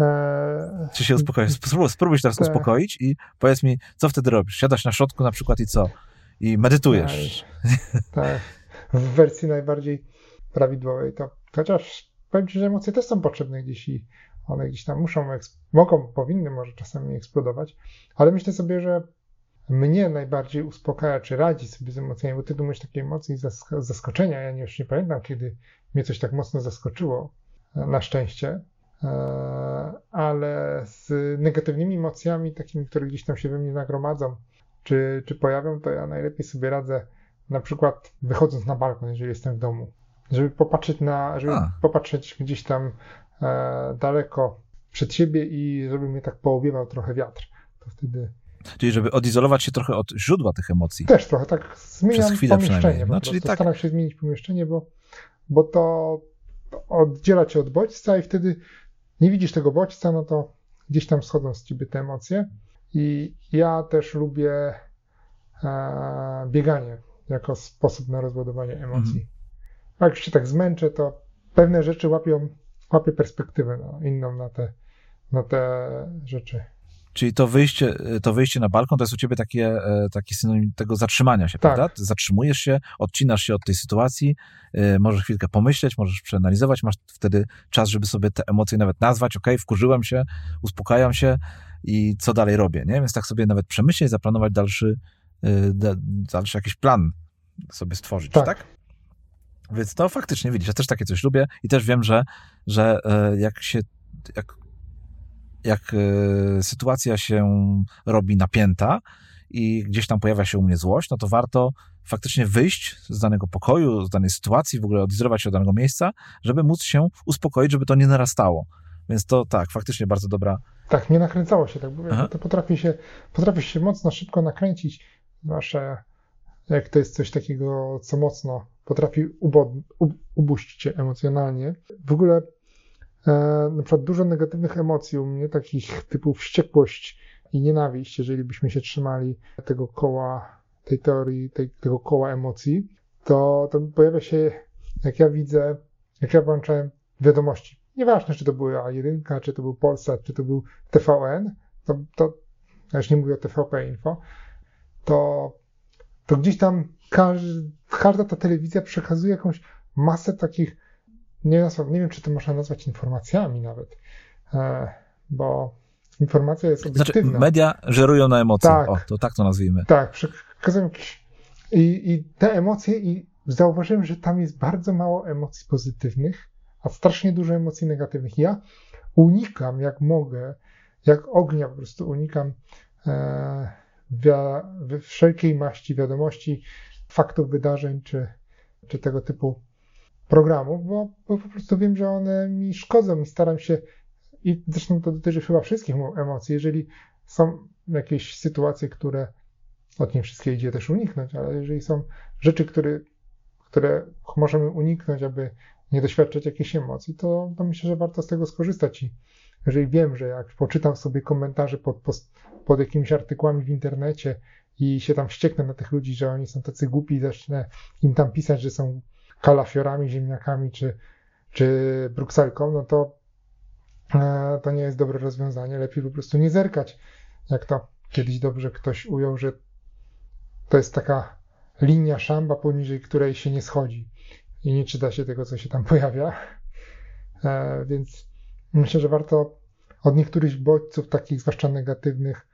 E... Czy się uspokoić? Spróbuj, spróbuj się teraz te... uspokoić i powiedz mi, co wtedy robisz? Siadasz na środku na przykład i co? I medytujesz. Tak, tak. w wersji najbardziej prawidłowej to, chociaż powiem Ci, że emocje też są potrzebne gdzieś i one gdzieś tam muszą, mogą, powinny może czasami eksplodować, ale myślę sobie, że mnie najbardziej uspokaja, czy radzi sobie z emocjami, bo ty dumujesz takiej emocji zaskoczenia. Ja już nie pamiętam, kiedy mnie coś tak mocno zaskoczyło, e, na szczęście, e, ale z negatywnymi emocjami, takimi, które gdzieś tam się we mnie nagromadzą, czy, czy pojawią, to ja najlepiej sobie radzę na przykład wychodząc na balkon, jeżeli jestem w domu żeby popatrzeć na, żeby A. popatrzeć gdzieś tam e, daleko przed siebie i żeby mnie tak poowiewał trochę wiatr. To wtedy Czyli żeby odizolować się trochę od źródła tych emocji. Też trochę tak zmieniam Przez chwilę pomieszczenie. No, czyli tak... Staram się zmienić pomieszczenie, bo, bo to oddziela cię od bodźca i wtedy nie widzisz tego bodźca, no to gdzieś tam schodzą z ciebie te emocje. I ja też lubię e, bieganie jako sposób na rozładowanie emocji. Mhm. A jak się tak zmęczę, to pewne rzeczy łapią, łapię perspektywę no, inną na te, na te rzeczy. Czyli to wyjście, to wyjście na balkon to jest u ciebie takie, e, taki synonim tego zatrzymania się, tak. prawda? Zatrzymujesz się, odcinasz się od tej sytuacji, e, możesz chwilkę pomyśleć, możesz przeanalizować, masz wtedy czas, żeby sobie te emocje nawet nazwać, ok, wkurzyłem się, uspokajam się i co dalej robię, nie? Więc tak sobie nawet przemyśleć, zaplanować dalszy, e, dalszy jakiś plan sobie stworzyć, tak? tak? Więc to faktycznie widzisz, ja też takie coś lubię i też wiem, że, że jak się, jak, jak e, sytuacja się robi napięta i gdzieś tam pojawia się u mnie złość, no to warto faktycznie wyjść z danego pokoju, z danej sytuacji, w ogóle odizolować się od danego miejsca, żeby móc się uspokoić, żeby to nie narastało. Więc to tak, faktycznie bardzo dobra. Tak, nie nakręcało się, tak bo to potrafi się, potrafi się mocno szybko nakręcić, zwłaszcza jak to jest coś takiego, co mocno potrafi ubod, ubuścić cię emocjonalnie. W ogóle na przykład dużo negatywnych emocji u mnie, takich typu wściekłość i nienawiść, jeżeli byśmy się trzymali tego koła, tej teorii, tej, tego koła emocji, to, to pojawia się, jak ja widzę, jak ja włączałem wiadomości. Nieważne, czy to były A1, czy to był Polsat, czy to był TVN, to, to ja już nie mówię o TVP Info, to, to gdzieś tam każdy, każda ta telewizja przekazuje jakąś masę takich, nie, nie wiem, czy to można nazwać informacjami nawet, e, bo informacja jest znaczy, obiektywna. Znaczy, media żerują na emocjach, tak, o, to tak to nazwijmy. Tak, przekazują jakieś... I, I te emocje, i zauważyłem, że tam jest bardzo mało emocji pozytywnych, a strasznie dużo emocji negatywnych. Ja unikam, jak mogę, jak ognia po prostu unikam e, wszelkiej maści wiadomości, faktów, wydarzeń czy, czy tego typu programów, bo, bo po prostu wiem, że one mi szkodzą i staram się, i zresztą to dotyczy chyba wszystkich emocji, jeżeli są jakieś sytuacje, które od nie wszystkie idzie też uniknąć, ale jeżeli są rzeczy, które, które możemy uniknąć, aby nie doświadczać jakichś emocji, to, to myślę, że warto z tego skorzystać. I jeżeli wiem, że jak poczytam sobie komentarze pod, pod, pod jakimiś artykułami w internecie i się tam wścieknę na tych ludzi, że oni są tacy głupi zacznę im tam pisać, że są kalafiorami, ziemniakami czy, czy brukselką, no to e, to nie jest dobre rozwiązanie. Lepiej po prostu nie zerkać. Jak to kiedyś dobrze ktoś ujął, że to jest taka linia szamba, poniżej której się nie schodzi i nie czyta się tego, co się tam pojawia. E, więc myślę, że warto od niektórych bodźców, takich zwłaszcza negatywnych,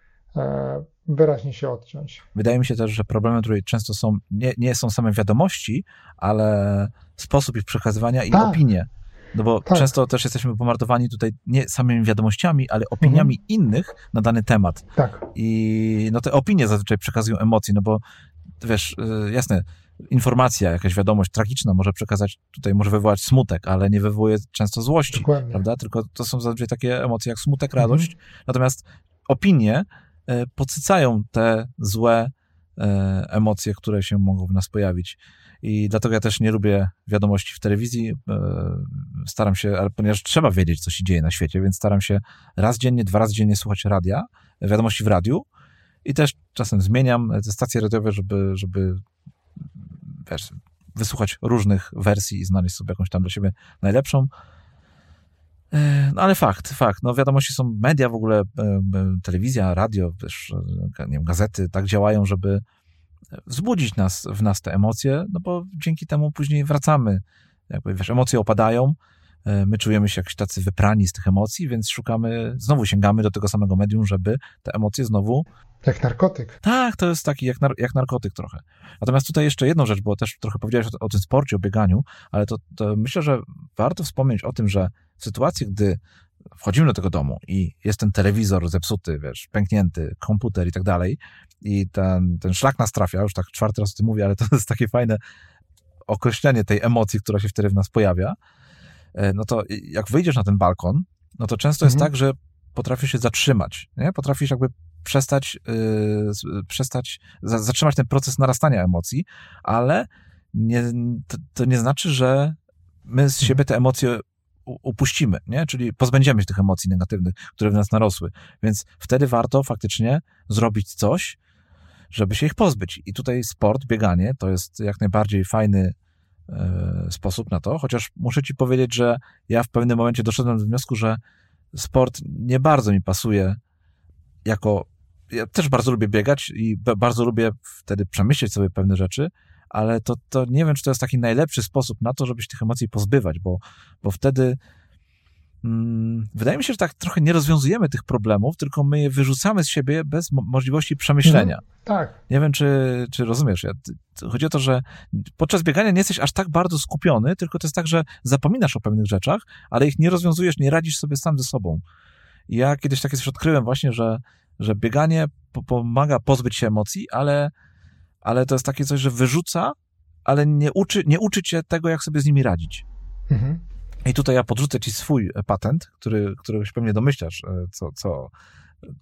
wyraźnie się odciąć. Wydaje mi się też, że problemem tutaj często są, nie, nie są same wiadomości, ale sposób ich przekazywania i tak. opinie. No bo tak. często też jesteśmy pomardowani tutaj nie samymi wiadomościami, ale opiniami mhm. innych na dany temat. Tak. I no te opinie zazwyczaj przekazują emocje, no bo wiesz, y, jasne, informacja, jakaś wiadomość tragiczna może przekazać, tutaj może wywołać smutek, ale nie wywołuje często złości, Dokładnie. prawda? Tylko to są zazwyczaj takie emocje jak smutek, radość. Mhm. Natomiast opinie e, podsycają te złe e, emocje, które się mogą w nas pojawić. I dlatego ja też nie lubię wiadomości w telewizji. E, staram się, ponieważ trzeba wiedzieć, co się dzieje na świecie, więc staram się raz dziennie, dwa razy dziennie słuchać radia, wiadomości w radiu i też czasem zmieniam te stacje radiowe, żeby, żeby wiesz, wysłuchać różnych wersji i znaleźć sobie jakąś tam dla siebie najlepszą. E, no ale fakt, fakt. No wiadomości są media w ogóle, telewizja, radio, wiesz, nie wiem, gazety tak działają, żeby wzbudzić nas, w nas te emocje, no bo dzięki temu później wracamy. Jakby, wiesz, emocje opadają, e, my czujemy się jakiś tacy wyprani z tych emocji, więc szukamy, znowu sięgamy do tego samego medium, żeby te emocje znowu jak narkotyk. Tak, to jest taki jak, jak narkotyk trochę. Natomiast tutaj jeszcze jedną rzecz, bo też trochę powiedziałeś o, o tym sporcie, o bieganiu, ale to, to myślę, że warto wspomnieć o tym, że w sytuacji, gdy wchodzimy do tego domu i jest ten telewizor zepsuty, wiesz, pęknięty, komputer i tak dalej, i ten, ten szlak nas trafia, już tak czwarty raz o tym mówię, ale to jest takie fajne określenie tej emocji, która się wtedy w nas pojawia, e, no to jak wyjdziesz na ten balkon, no to często mhm. jest tak, że potrafisz się zatrzymać, nie? Potrafisz jakby przestać, yy, przestać zatrzymać ten proces narastania emocji, ale nie, to, to, nie znaczy, że my z siebie te emocje upuścimy, nie? czyli pozbędziemy się tych emocji negatywnych, które w nas narosły. Więc wtedy warto faktycznie zrobić coś, żeby się ich pozbyć. I tutaj sport, bieganie to jest jak najbardziej fajny e, sposób na to, chociaż muszę ci powiedzieć, że ja w pewnym momencie doszedłem do wniosku, że sport nie bardzo mi pasuje jako. Ja też bardzo lubię biegać i bardzo lubię wtedy przemyśleć sobie pewne rzeczy, ale to, to nie wiem, czy to jest taki najlepszy sposób na to, żeby się tych emocji pozbywać, bo, bo wtedy mm, wydaje mi się, że tak trochę nie rozwiązujemy tych problemów, tylko my je wyrzucamy z siebie bez mo możliwości przemyślenia. Mhm, tak. Nie wiem, czy, czy rozumiesz. Ja, chodzi o to, że podczas biegania nie jesteś aż tak bardzo skupiony, tylko to jest tak, że zapominasz o pewnych rzeczach, ale ich nie rozwiązujesz, nie radzisz sobie sam ze sobą. Ja kiedyś takie coś odkryłem właśnie, że, że bieganie pomaga pozbyć się emocji, ale ale to jest takie coś, że wyrzuca, ale nie uczy, nie uczy cię tego, jak sobie z nimi radzić. Mhm. I tutaj ja podrzucę ci swój e, patent, który, którego się pewnie domyślasz, e, co, co,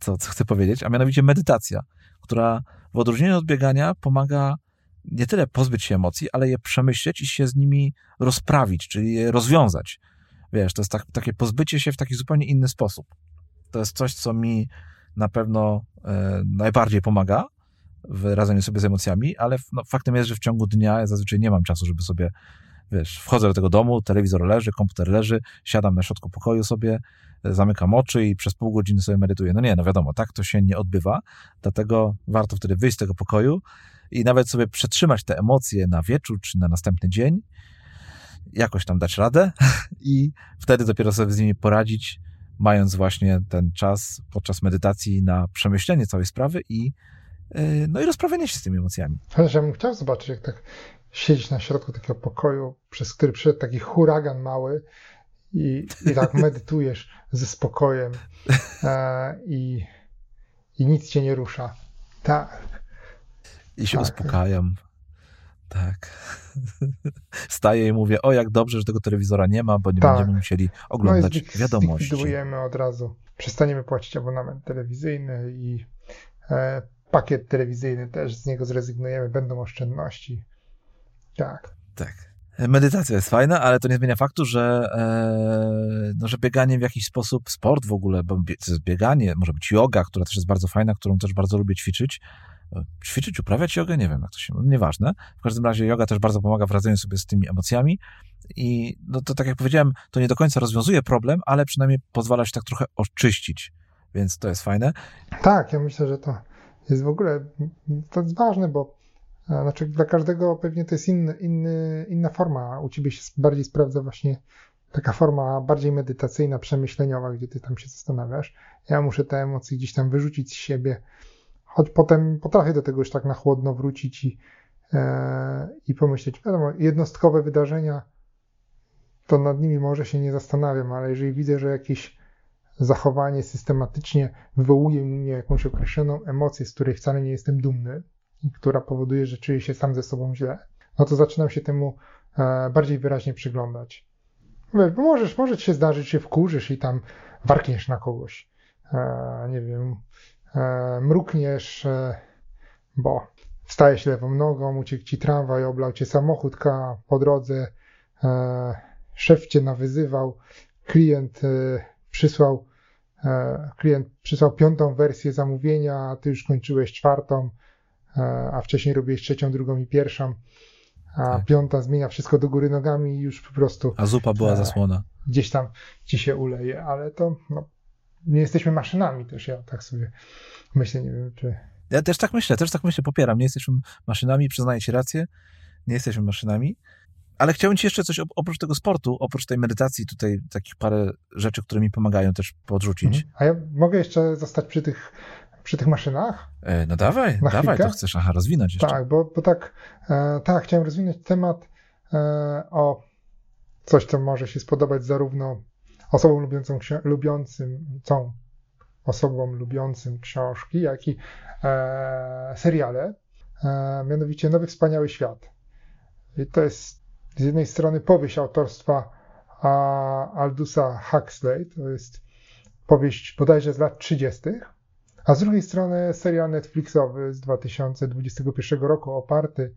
co, co chcę powiedzieć, a mianowicie medytacja, która w odróżnieniu od biegania pomaga nie tyle pozbyć się emocji, ale je przemyśleć i się z nimi rozprawić, czyli je rozwiązać. Wiesz, to jest tak, takie pozbycie się w taki zupełnie inny sposób. To jest coś, co mi na pewno e, najbardziej pomaga, w radzeniu sobie z emocjami, ale no, faktem jest, że w ciągu dnia ja zazwyczaj nie mam czasu, żeby sobie, wiesz, wchodzę do tego domu, telewizor leży, komputer leży, siadam na środku pokoju sobie, zamykam oczy i przez pół godziny sobie medytuję. No nie, no wiadomo, tak to się nie odbywa, dlatego warto wtedy wyjść z tego pokoju i nawet sobie przetrzymać te emocje na wieczór czy na następny dzień, jakoś tam dać radę i wtedy dopiero sobie z nimi poradzić, mając właśnie ten czas podczas medytacji na przemyślenie całej sprawy i E, no i rozprawianie się z tymi emocjami. Ale ja bym chciał zobaczyć, jak tak siedzieć na środku takiego pokoju, przez który przyszedł taki huragan mały i, i tak medytujesz ze spokojem e, i, i nic cię nie rusza. Tak. I się tak. uspokajam. Tak. Staję i mówię, o jak dobrze, że tego telewizora nie ma, bo nie tak. będziemy musieli oglądać no wiadomości. Zlikwidujemy od razu. Przestaniemy płacić abonament telewizyjny i e, pakiet telewizyjny też z niego zrezygnujemy, będą oszczędności. Tak. Tak. Medytacja jest fajna, ale to nie zmienia faktu, że, e, no, że bieganie w jakiś sposób, sport w ogóle, bo bieganie, może być yoga, która też jest bardzo fajna, którą też bardzo lubię ćwiczyć. E, ćwiczyć, uprawiać jogę, nie wiem jak to się, no, nieważne. W każdym razie yoga też bardzo pomaga w radzeniu sobie z tymi emocjami i no to tak jak powiedziałem, to nie do końca rozwiązuje problem, ale przynajmniej pozwala się tak trochę oczyścić, więc to jest fajne. Tak, ja myślę, że to jest w ogóle, to jest ważne, bo znaczy dla każdego pewnie to jest inny, inny, inna forma. U ciebie się bardziej sprawdza właśnie taka forma bardziej medytacyjna, przemyśleniowa, gdzie ty tam się zastanawiasz. Ja muszę te emocje gdzieś tam wyrzucić z siebie, choć potem potrafię do tego już tak na chłodno wrócić i, e, i pomyśleć. Wiadomo, jednostkowe wydarzenia, to nad nimi może się nie zastanawiam, ale jeżeli widzę, że jakieś zachowanie systematycznie wywołuje u mnie jakąś określoną emocję, z której wcale nie jestem dumny, która powoduje, że czuję się sam ze sobą źle, no to zaczynam się temu e, bardziej wyraźnie przyglądać. Bo możesz, może ci się zdarzyć, że się wkurzysz i tam warkniesz na kogoś. E, nie wiem, mrukniesz, bo wstajesz lewą nogą, uciekł ci tramwaj, oblał cię samochód po drodze, szef cię nawyzywał, klient przysłał klient przysłał piątą wersję zamówienia, a ty już kończyłeś czwartą, E, a wcześniej robiłeś trzecią, drugą i pierwszą, a tak. piąta zmienia wszystko do góry nogami i już po prostu. A zupa była e, zasłona. Gdzieś tam ci się uleje, ale to no, nie jesteśmy maszynami też, ja tak sobie myślę, nie wiem czy... Ja też tak myślę, też tak myślę, popieram. Nie jesteśmy maszynami, przyznaję ci rację, nie jesteśmy maszynami, ale chciałbym ci jeszcze coś oprócz tego sportu, oprócz tej medytacji, tutaj takich parę rzeczy, które mi pomagają też podrzucić. Mhm. A ja mogę jeszcze zostać przy tych przy tych maszynach? E, no dawaj, dawaj, chwilkę? to chcesz aha, rozwinąć jeszcze. Tak, bo, bo tak, e, tak, chciałem rozwinąć temat e, o coś, co może się spodobać zarówno osobom lubiącym, lubiącym tą osobom lubiącym książki, jak i e, seriale, e, mianowicie Nowy Wspaniały Świat. I to jest z jednej strony powieść autorstwa a, Aldusa Huxley, to jest powieść bodajże z lat 30., a z drugiej strony serial Netflixowy z 2021 roku oparty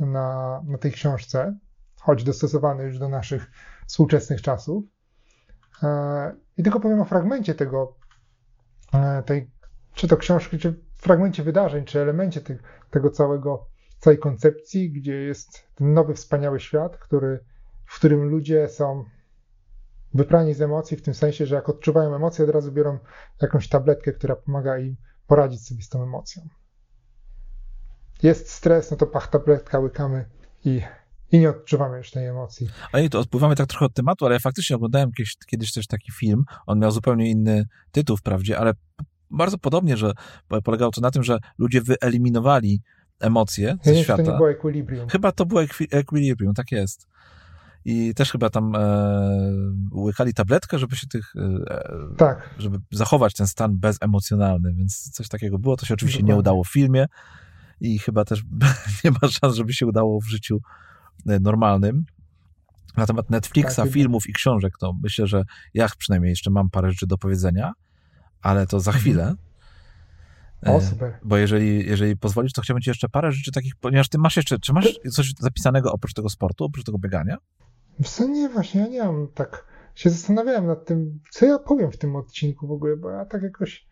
na, na tej książce, choć dostosowany już do naszych współczesnych czasów. E, I tylko powiem o fragmencie tego, e, tej, czy to książki, czy fragmencie wydarzeń, czy elemencie tych, tego całego, całej koncepcji, gdzie jest ten nowy, wspaniały świat, który, w którym ludzie są wyprani z emocji, w tym sensie, że jak odczuwają emocje, od razu biorą jakąś tabletkę, która pomaga im poradzić sobie z tą emocją. Jest stres, no to pach, tabletka łykamy i, i nie odczuwamy już tej emocji. A nie, to odpływamy tak trochę od tematu, ale ja faktycznie oglądałem kiedyś, kiedyś też taki film, on miał zupełnie inny tytuł wprawdzie, ale bardzo podobnie, że polegało to na tym, że ludzie wyeliminowali emocje ja ze nie, świata. To nie było equilibrium. Chyba to było equilibrium, tak jest i też chyba tam e, łykali tabletkę, żeby się tych, e, tak. żeby zachować ten stan bezemocjonalny, więc coś takiego było. To się oczywiście Dokładnie. nie udało w filmie i chyba też nie ma szans, żeby się udało w życiu e, normalnym. Na temat Netflixa, tak, filmów i książek, to myślę, że ja przynajmniej jeszcze mam parę rzeczy do powiedzenia, ale to za chwilę. O, e, super. Bo jeżeli, jeżeli pozwolisz, to chciałbym ci jeszcze parę rzeczy takich, ponieważ ty masz jeszcze, czy masz coś zapisanego oprócz tego sportu, oprócz tego biegania? Wiesz nie, właśnie ja nie mam tak, się zastanawiałem nad tym, co ja powiem w tym odcinku w ogóle, bo ja tak jakoś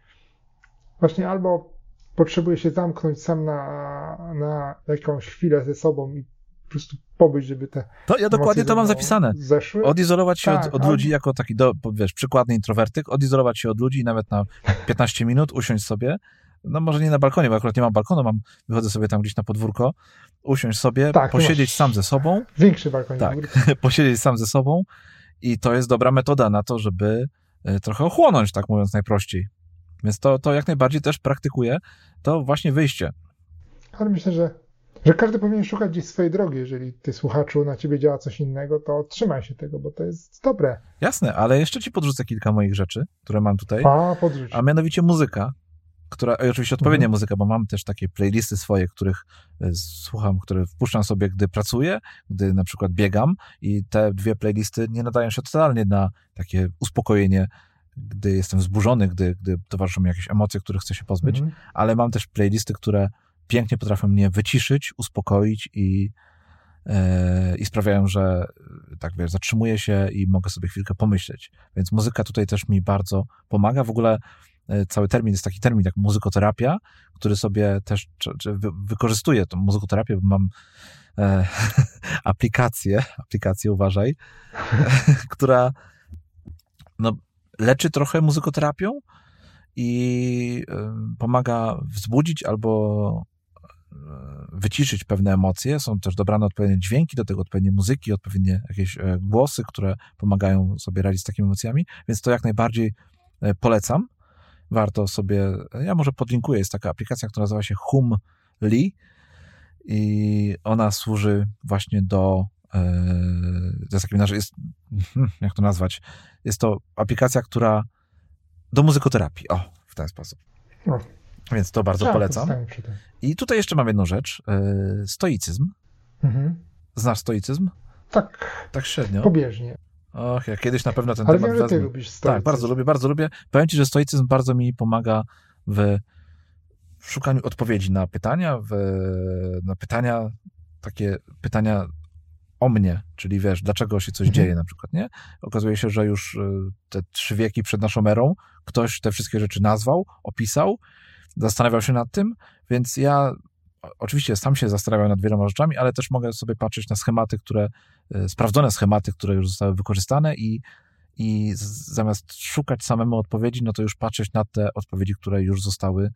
właśnie albo potrzebuję się zamknąć sam na, na jakąś chwilę ze sobą i prostu pobyć, żeby te. To ja dokładnie to mam zapisane. Zeszły. Odizolować się tak, od, od ludzi jako taki, do, wiesz, przykładny introwertyk, odizolować się od ludzi nawet na 15 minut, usiąść sobie. No może nie na balkonie, bo akurat nie mam balkonu, mam, wychodzę sobie tam gdzieś na podwórko, usiąść sobie, tak, posiedzieć sam ze sobą. Większy balkon. Tak, posiedzieć sam ze sobą i to jest dobra metoda na to, żeby e, trochę ochłonąć, tak mówiąc najprościej. Więc to, to jak najbardziej też praktykuję, to właśnie wyjście. Ale myślę, że, że każdy powinien szukać gdzieś swojej drogi. Jeżeli ty słuchaczu na ciebie działa coś innego, to trzymaj się tego, bo to jest dobre. Jasne, ale jeszcze ci podrzucę kilka moich rzeczy, które mam tutaj. A, podrzuć. A mianowicie muzyka która, oczywiście odpowiednia mhm. muzyka, bo mam też takie playlisty swoje, których e, słucham, które wpuszczam sobie, gdy pracuję, gdy na przykład biegam i te dwie playlisty nie nadają się totalnie na takie uspokojenie gdy jestem wzburzony, gdy, gdy towarzyszą mi jakieś emocje, których chcę się pozbyć, mhm. ale mam też playlisty, które pięknie potrafią mnie wyciszyć, uspokoić i, yy, i sprawiają, że tak wiesz, zatrzymuję się i mogę sobie chwilkę pomyśleć. Więc muzyka tutaj też mi bardzo pomaga. W ogóle E, cały termin jest taki termin jak muzykoterapia, który sobie też czy, czy wykorzystuję tą muzykoterapię, bo mam e, aplikację, aplikację uważaj, która no, leczy trochę muzykoterapią i pomaga wzbudzić albo wyciszyć pewne emocje. Są też dobrane odpowiednie dźwięki do tego, odpowiednie muzyki, odpowiednie jakieś głosy, które pomagają sobie radzić z takimi emocjami, więc to jak najbardziej polecam warto sobie, ja może podlinkuję, jest taka aplikacja, która nazywa się Humli i ona służy właśnie do e, to jest taki, jest, jak to nazwać, jest to aplikacja, która do muzykoterapii, o, w ten sposób. No. Więc to bardzo polecam. I tutaj jeszcze mam jedną rzecz, e, stoicyzm. Mhm. Znasz stoicyzm? Tak. Tak średnio. Pobieżnie. Och, ja kiedyś na pewno ten Ale temat wiem, że ty lubisz stoicyzm. Tak, bardzo lubię, bardzo lubię. Powiem ci, że stoicyzm bardzo mi pomaga w szukaniu odpowiedzi na pytania, w, na pytania, takie pytania o mnie, czyli wiesz, dlaczego się coś mhm. dzieje na przykład, nie? Okazuje się, że już y, te trzy wieki przed naszą erą ktoś te wszystkie rzeczy nazwał, opisał, zastanawiał się nad tym, więc ja oczywiście sam się zastanawiam nad wieloma rzeczami, ale też mogę sobie patrzeć na schematy, które, e, sprawdzone schematy, które już zostały wykorzystane i, i zamiast szukać samemu odpowiedzi, no to już patrzeć na te odpowiedzi, które już zostały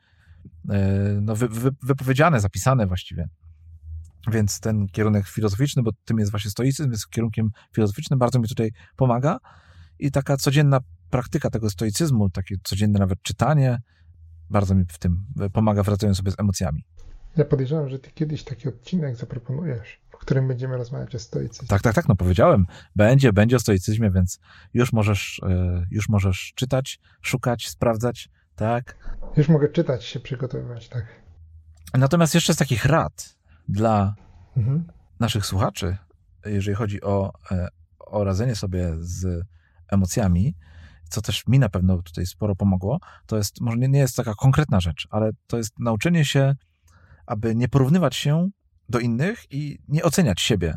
e, no, wy, wy, wypowiedziane, zapisane właściwie. Więc ten kierunek filozoficzny, bo tym jest właśnie stoicyzm, jest kierunkiem filozoficznym, bardzo mi tutaj pomaga i taka codzienna praktyka tego stoicyzmu, takie codzienne nawet czytanie, bardzo mi w tym pomaga w radzeniu sobie z emocjami. Ja podejrzewam, że ty kiedyś taki odcinek zaproponujesz, w którym będziemy rozmawiać o stoicyzmie. Tak, tak, tak, no powiedziałem. Będzie, będzie o stoicyzmie, więc już możesz, e, już możesz czytać, szukać, sprawdzać, tak? Już mogę czytać, się przygotowywać, tak. Natomiast jeszcze z takich rad dla mhm. naszych słuchaczy, jeżeli chodzi o, e, o radzenie sobie z emocjami, co też mi na pewno tutaj sporo pomogło, to jest, może nie, nie jest taka konkretna rzecz, ale to jest nauczenie się aby nie porównywać się do innych i nie oceniać siebie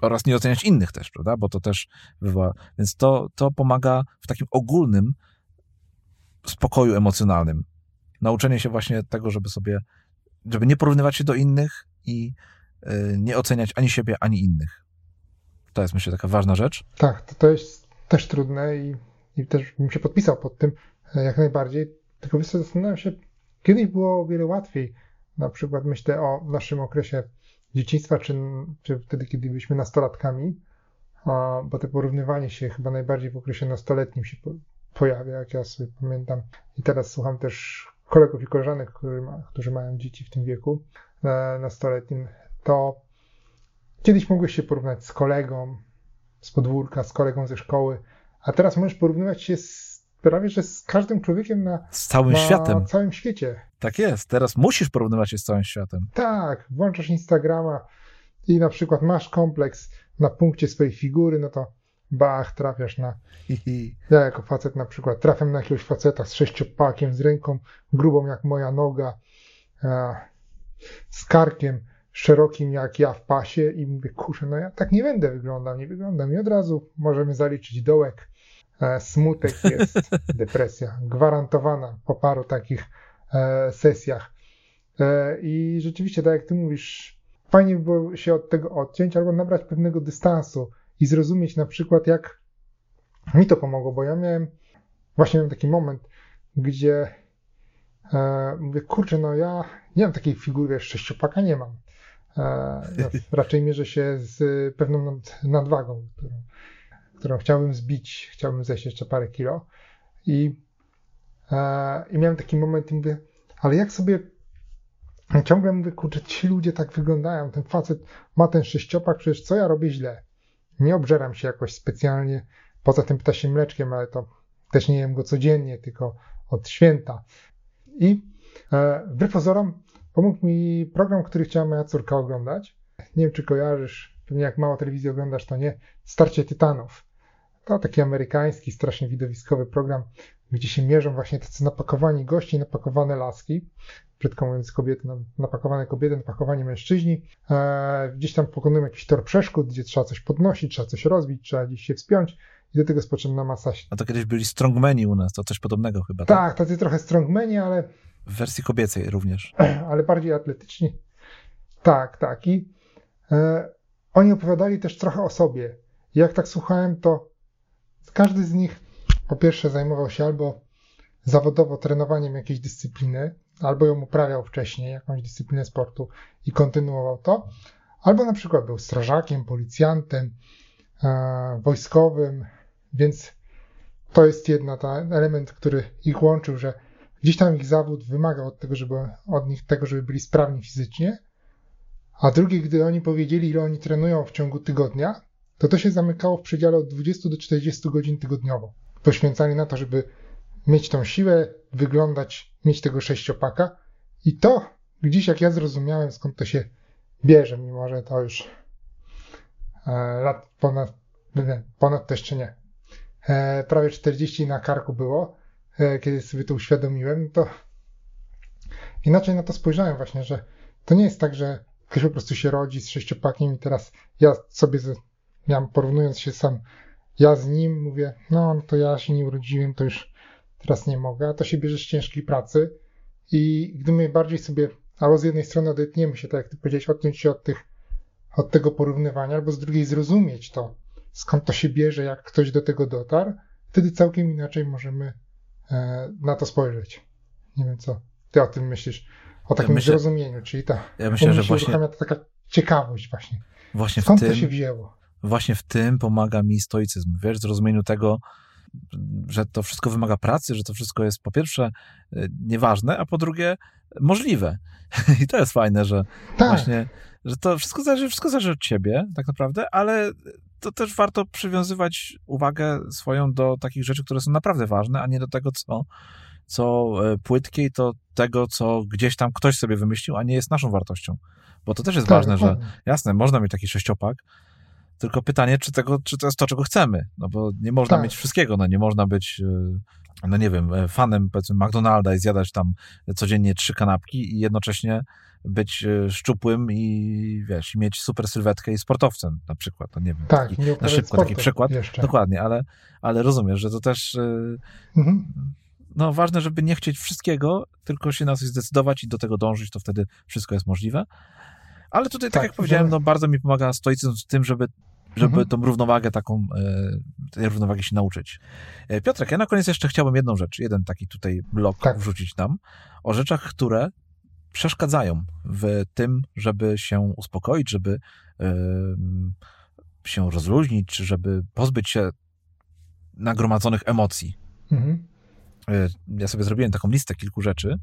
oraz nie oceniać innych też, prawda? Bo to też wywoła. Więc to, to pomaga w takim ogólnym spokoju emocjonalnym. Nauczenie się właśnie tego, żeby sobie, żeby nie porównywać się do innych i y, nie oceniać ani siebie, ani innych. To jest myślę taka ważna rzecz. Tak, to, to jest też trudne i, i też bym się podpisał pod tym e, jak najbardziej. Tylko wiesz zastanawiam się, kiedyś było o wiele łatwiej na przykład myślę o naszym okresie dzieciństwa, czy, czy wtedy, kiedy byliśmy nastolatkami, bo to porównywanie się chyba najbardziej w okresie nastoletnim się pojawia, jak ja sobie pamiętam. I teraz słucham też kolegów i koleżanek, którzy mają dzieci w tym wieku e, nastoletnim, to kiedyś mogłeś się porównać z kolegą z podwórka, z kolegą ze szkoły, a teraz możesz porównywać się z prawie że z każdym człowiekiem na, z całym na światem. całym świecie. Tak jest, teraz musisz porównywać się z całym światem. Tak, włączasz Instagrama i na przykład masz kompleks na punkcie swojej figury, no to bach, trafiasz na... Ja jako facet na przykład trafiam na jakiegoś faceta z sześciopakiem, z ręką grubą jak moja noga, z karkiem szerokim jak ja w pasie i mówię, kurczę, no ja tak nie będę wyglądał, nie wyglądam. I od razu możemy zaliczyć dołek smutek jest, depresja gwarantowana po paru takich e, sesjach. E, I rzeczywiście, tak jak ty mówisz, fajnie by było się od tego odciąć albo nabrać pewnego dystansu i zrozumieć na przykład, jak mi to pomogło, bo ja miałem, właśnie miałem taki moment, gdzie e, mówię, kurczę, no ja nie mam takiej figury, sześciopaka nie mam. E, ja raczej mierzę się z pewną nad, nadwagą, którą którą chciałbym zbić, chciałbym zejść jeszcze parę kilo. I, e, i miałem taki moment i mówię, ale jak sobie ciągle mówię, kurczę, ci ludzie tak wyglądają, ten facet ma ten sześciopak, przecież co ja robię źle? Nie obżeram się jakoś specjalnie, poza tym ptasim mleczkiem, ale to też nie jem go codziennie, tylko od święta. I e, wbrew pozorom pomógł mi program, który chciała moja córka oglądać. Nie wiem, czy kojarzysz, pewnie jak mało telewizji oglądasz, to nie. Starcie Tytanów. To taki amerykański, strasznie widowiskowy program, gdzie się mierzą właśnie tacy napakowani gości, napakowane laski, brzydko mówiąc kobiety, napakowane kobiety, napakowani mężczyźni. E, gdzieś tam pokonują jakiś tor przeszkód, gdzie trzeba coś podnosić, trzeba coś rozbić, trzeba gdzieś się wspiąć i do tego jest potrzebna masa. A to kiedyś byli strongmeni u nas, to coś podobnego chyba. Tak, tak tacy trochę strongmeni, ale... W wersji kobiecej również. Ale bardziej atletyczni. Tak, tak. I e, oni opowiadali też trochę o sobie. Jak tak słuchałem, to każdy z nich po pierwsze zajmował się albo zawodowo trenowaniem jakiejś dyscypliny, albo ją uprawiał wcześniej, jakąś dyscyplinę sportu i kontynuował to, albo na przykład był strażakiem, policjantem, e, wojskowym, więc to jest jedna element, który ich łączył, że gdzieś tam ich zawód wymagał od tego, żeby od nich tego, żeby byli sprawni fizycznie, a drugie, gdy oni powiedzieli, ile oni trenują w ciągu tygodnia, to to się zamykało w przedziale od 20 do 40 godzin tygodniowo. Poświęcali na to, żeby mieć tą siłę, wyglądać, mieć tego sześciopaka. I to gdzieś jak ja zrozumiałem, skąd to się bierze, mimo że to już e, lat ponad, ponad to jeszcze nie. E, prawie 40 na karku było, e, kiedy sobie to uświadomiłem, to inaczej na to spojrzałem właśnie, że to nie jest tak, że ktoś po prostu się rodzi z sześciopakiem i teraz ja sobie miałem, porównując się sam, ja z nim mówię, no, no to ja się nie urodziłem, to już teraz nie mogę, a to się bierze z ciężkiej pracy i gdy my bardziej sobie, albo z jednej strony odetniemy się, tak jak ty powiedziałeś, odciąć się od, tych, od tego porównywania, albo z drugiej zrozumieć to, skąd to się bierze, jak ktoś do tego dotarł, wtedy całkiem inaczej możemy e, na to spojrzeć. Nie wiem, co ty o tym myślisz, o takim ja myślę, zrozumieniu, czyli ta, ja myślę, że właśnie, to taka ciekawość właśnie. Właśnie skąd w tym, to się wzięło? Właśnie w tym pomaga mi stoicyzm, wiesz, zrozumieniu tego, że to wszystko wymaga pracy, że to wszystko jest po pierwsze e, nieważne, a po drugie możliwe. I to jest fajne, że tak. właśnie, że to wszystko zależy, wszystko zależy od ciebie tak naprawdę, ale to też warto przywiązywać uwagę swoją do takich rzeczy, które są naprawdę ważne, a nie do tego, co, co e, płytkie i to tego, co gdzieś tam ktoś sobie wymyślił, a nie jest naszą wartością. Bo to też jest tak, ważne, że jasne, można mieć taki sześciopak, tylko pytanie, czy, tego, czy to jest to, czego chcemy. No bo nie można tak. mieć wszystkiego. No nie można być, e, no nie wiem, e, fanem powiedzmy McDonalda i zjadać tam codziennie trzy kanapki i jednocześnie być szczupłym i wiesz, mieć super sylwetkę i sportowcem na przykład. No nie wiem, tak, taki, na szybko taki przykład. Jeszcze. Dokładnie, ale, ale rozumiesz, że to też mhm. No ważne, żeby nie chcieć wszystkiego, tylko się na coś zdecydować i do tego dążyć, to wtedy wszystko jest możliwe. Ale tutaj, tak, tak jak powiedziałem, no bardzo mi pomaga stoicyzm w tym, żeby żeby mhm. tą równowagę taką, e, tej równowagi się nauczyć. E, Piotrek, ja na koniec jeszcze chciałbym jedną rzecz, jeden taki tutaj blok tak. wrzucić nam, o rzeczach, które przeszkadzają w tym, żeby się uspokoić, żeby się rozluźnić, czy żeby pozbyć się nagromadzonych emocji. Mhm. E, ja sobie zrobiłem taką listę kilku rzeczy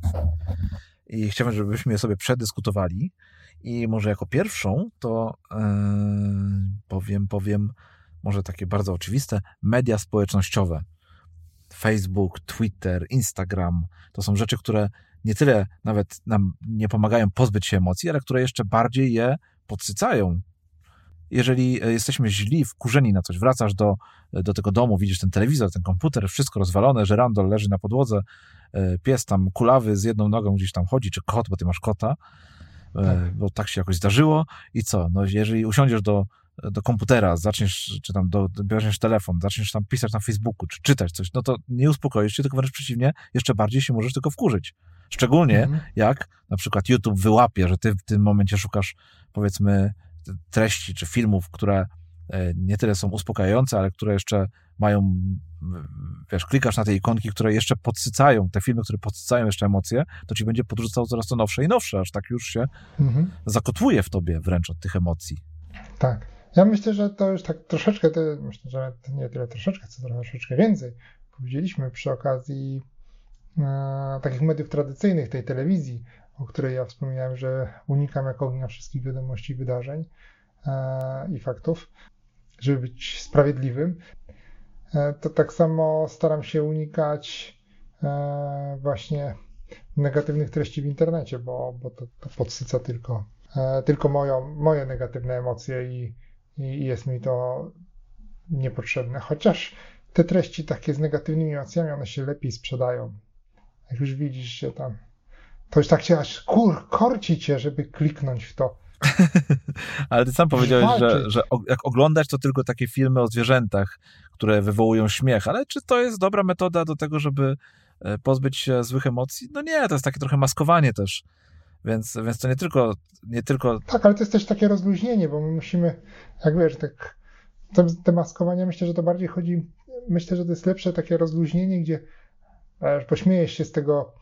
i chciałbym, żebyśmy je sobie przedyskutowali. I może jako pierwszą to yy, powiem, powiem, może takie bardzo oczywiste, media społecznościowe. Facebook, Twitter, Instagram to są rzeczy, które nie tyle nawet nam nie pomagają pozbyć się emocji, ale które jeszcze bardziej je podsycają. Jeżeli e, jesteśmy źli, wkurzeni na coś, wracasz do, do tego domu, widzisz ten telewizor, ten komputer, wszystko rozwalone, że randol leży na podłodze, e, pies tam kulawy z jedną nogą gdzieś tam chodzi, czy kot, bo ty masz kota, E, tak. bo tak się jakoś zdarzyło i co? No, jeżeli usiądziesz do, do komputera, zaczniesz, czy tam do, bierzesz telefon, zaczniesz tam pisać na Facebooku, czy czytać coś, no to nie uspokoisz się, tylko wręcz przeciwnie, jeszcze bardziej się możesz tylko wkurzyć. Szczególnie mhm. jak na przykład YouTube wyłapie, że ty w tym momencie szukasz powiedzmy treści czy filmów, które e, nie tyle są uspokajające, ale które jeszcze mają wiesz, klikasz na te ikonki, które jeszcze podsycają, te filmy, które podsycają jeszcze emocje, to ci będzie podrzucał coraz to nowsze i nowsze, aż tak już się mhm. zakotwuje w tobie wręcz od tych emocji. Tak. Ja myślę, że to już tak troszeczkę, to, myślę, że nie tyle troszeczkę, co troszeczkę więcej powiedzieliśmy przy okazji e, takich mediów tradycyjnych, tej telewizji, o której ja wspomniałem, że unikam jak ognia wszystkich wiadomości, wydarzeń e, i faktów, żeby być sprawiedliwym. E, to tak samo staram się unikać e, właśnie negatywnych treści w internecie, bo, bo to, to podsyca tylko, tylko moją, moje negatywne emocje i, i jest mi to niepotrzebne. Chociaż te treści takie z negatywnymi emocjami, one się lepiej sprzedają. Jak już widzisz, że tam to już tak się aż kur, korci cię, żeby kliknąć w to. Ale ty sam powiedziałeś, że, że jak oglądać to tylko takie filmy o zwierzętach, które wywołują śmiech, ale czy to jest dobra metoda do tego, żeby e, pozbyć się złych emocji? No nie, to jest takie trochę maskowanie też. Więc, więc to nie tylko, nie tylko. Tak, ale to jest też takie rozluźnienie, bo my musimy, jak wiesz, tak. Te, te maskowania myślę, że to bardziej chodzi. Myślę, że to jest lepsze takie rozluźnienie, gdzie e, pośmiejesz się z tego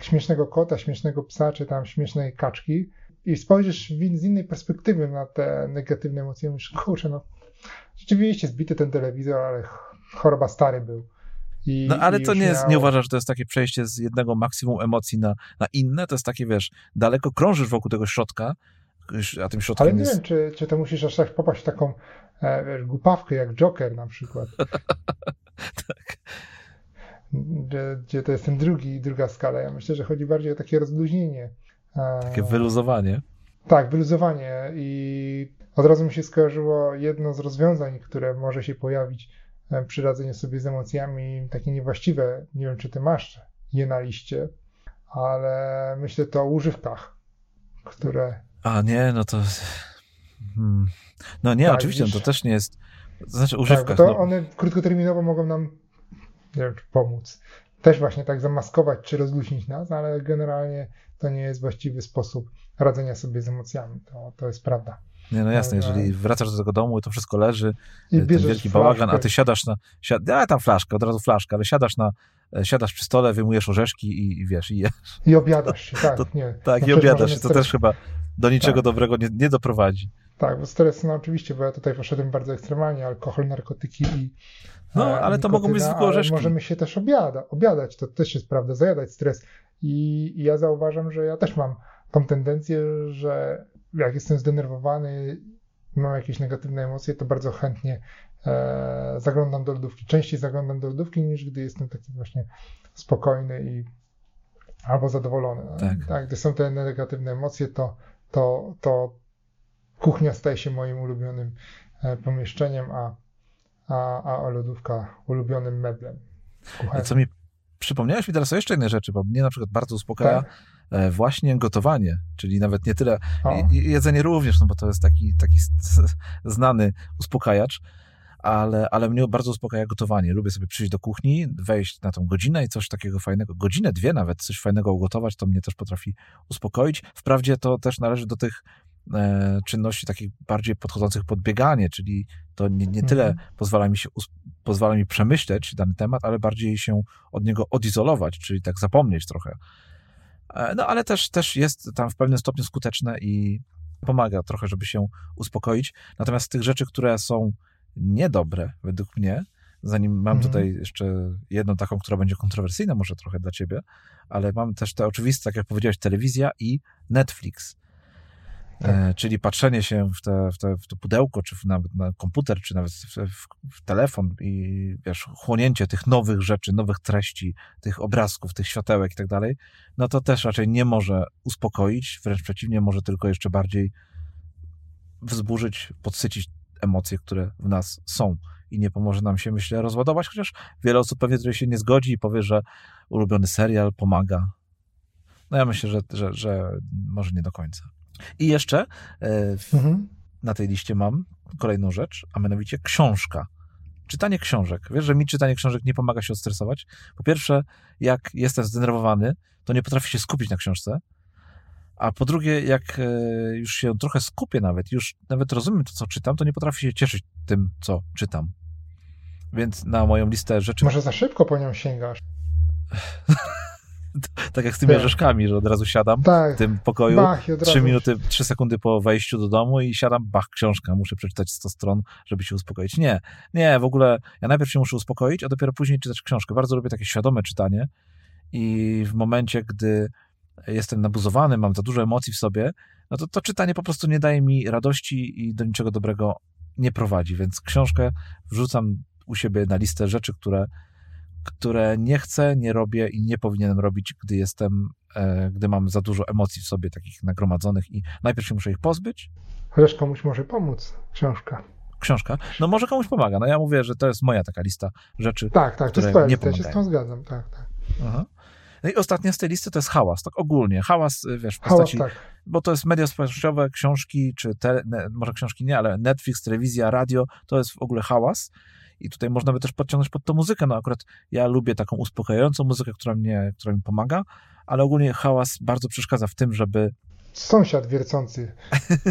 śmiesznego kota, śmiesznego psa, czy tam śmiesznej kaczki i spojrzysz z innej perspektywy na te negatywne emocje, myślisz, kurczę, no rzeczywiście zbity ten telewizor, ale choroba stary był. I, no ale to nie, jest, nie uważasz, że to jest takie przejście z jednego maksimum emocji na, na inne? To jest takie, wiesz, daleko krążysz wokół tego środka, a tym środkiem Ale nie jest... wiem, czy, czy to musisz aż tak popaść w taką e, wiesz, głupawkę jak Joker na przykład. tak. Gdzie, gdzie to jest ten drugi, druga skala. Ja myślę, że chodzi bardziej o takie rozluźnienie. Takie wyluzowanie. Tak, wyluzowanie i od razu mi się skojarzyło jedno z rozwiązań, które może się pojawić E, przy radzeniu sobie z emocjami takie niewłaściwe. Nie wiem, czy ty masz je na liście, ale myślę to o używkach, które. A nie, no to. Hmm. No nie, tak, oczywiście, no to też nie jest. To znaczy używkach. Tak, to no. one krótkoterminowo mogą nam pomóc. Też właśnie tak zamaskować czy rozluźnić nas, ale generalnie to nie jest właściwy sposób radzenia sobie z emocjami. To, to jest prawda. Nie, no jasne, jeżeli wracasz do tego domu i to wszystko leży, I ten wielki bałagan, a ty siadasz na, siad, ja tam flaszkę, od razu flaszkę, ale siadasz na, e, siadasz przy stole, wyjmujesz orzeszki i, i wiesz, i jesz. I obiadasz się, tak, to, nie. Tak, no i obiadasz się, to też chyba do niczego tak. dobrego nie, nie doprowadzi. Tak, bo stres, no oczywiście, bo ja tutaj poszedłem bardzo ekstremalnie, alkohol, narkotyki i No, e, ale to mogą być zwykłe orzeszki. możemy się też obiada, obiadać, to też jest prawda, zajadać stres. I, I ja zauważam, że ja też mam tą tendencję, że jak jestem zdenerwowany, mam jakieś negatywne emocje, to bardzo chętnie e, zaglądam do lodówki. Częściej zaglądam do lodówki niż gdy jestem taki właśnie spokojny i albo zadowolony. Tak. tak gdy są te negatywne emocje, to, to, to kuchnia staje się moim ulubionym e, pomieszczeniem, a, a, a lodówka ulubionym meblem. Kuchennym. Co mi przypomniałeś mi teraz o jeszcze jednej rzeczy, bo mnie na przykład bardzo uspokaja tak? E, właśnie gotowanie, czyli nawet nie tyle i, jedzenie również, no bo to jest taki, taki znany uspokajacz, ale, ale mnie bardzo uspokaja gotowanie. Lubię sobie przyjść do kuchni, wejść na tą godzinę i coś takiego fajnego, godzinę, dwie nawet, coś fajnego ugotować, to mnie też potrafi uspokoić. Wprawdzie to też należy do tych e, czynności takich bardziej podchodzących pod bieganie, czyli to nie, nie tyle mhm. pozwala mi się pozwala mi przemyśleć dany temat, ale bardziej się od niego odizolować, czyli tak zapomnieć trochę. E, no ale też, też jest tam w pewnym stopniu skuteczne i pomaga trochę, żeby się uspokoić. Natomiast tych rzeczy, które są niedobre według mnie, zanim mam mhm. tutaj jeszcze jedną taką, która będzie kontrowersyjna może trochę dla ciebie, ale mam też te oczywiste, tak jak powiedziałeś, telewizja i Netflix. Tak. E, czyli patrzenie się w, te, w, te, w to pudełko, czy w, nawet na komputer, czy nawet w, w, telefon i wiesz, chłonięcie tych nowych rzeczy, nowych treści, tych obrazków, tych światełek i tak dalej, no to też raczej nie może uspokoić, wręcz przeciwnie, może tylko jeszcze bardziej wzburzyć, podsycić emocje, które w nas są i nie pomoże nam się, myślę, rozładować, chociaż wiele osób pewnie tutaj się nie zgodzi i powie, że ulubiony serial pomaga. No ja myślę, że, że, że może nie do końca. I jeszcze e, w, mhm. na tej liście mam kolejną rzecz, a mianowicie książka. Czytanie książek. Wiesz, że mi czytanie książek nie pomaga się odstresować. Po pierwsze, jak jestem zdenerwowany, to nie potrafię się skupić na książce. A po drugie, jak e, już się trochę skupię nawet, już nawet rozumiem to, co czytam, to nie potrafię się cieszyć tym, co czytam. Więc na moją listę rzeczy. Może za szybko po nią sięgasz. tak jak z tymi tak. orzeszkami, że od razu siadam tak. w tym pokoju, bach, trzy minuty, trzy sekundy po wejściu do domu i siadam, bach, książka, muszę przeczytać 100 stron, żeby się uspokoić. Nie, nie, w ogóle ja najpierw się muszę uspokoić, a dopiero później czytać książkę. Bardzo lubię takie świadome czytanie i w momencie, gdy jestem nabuzowany, mam za dużo emocji w sobie, no to to czytanie po prostu nie daje mi radości i do niczego dobrego nie prowadzi, więc książkę wrzucam u siebie na listę rzeczy, które które nie chcę, nie robię i nie powinienem robić, gdy jestem, e, gdy mam za dużo emocji w sobie takich nagromadzonych i najpierw się muszę ich pozbyć. Chociaż komuś może pomóc książka. książka. No może komuś pomaga. No ja mówię, że to jest moja taka lista rzeczy, Tak, tak, to które jest twoja nie lista, ja się z pomagają. tą zgadzam, tak, tak. Aha. No i ostatnia z tej listy to jest hałas, tak ogólnie. Hałas, y, wiesz, w Hałas, postaci, tak. bo to jest media społecznościowe, książki, czy te, ne, może książki nie, ale Netflix, telewizja, radio, to jest w ogóle hałas. I tutaj można by też podciągnąć pod to muzykę. No akurat ja lubię taką uspokajającą muzykę, która mnie, która mi pomaga, ale ogólnie hałas bardzo przeszkadza w tym, żeby Sąsiad wiercący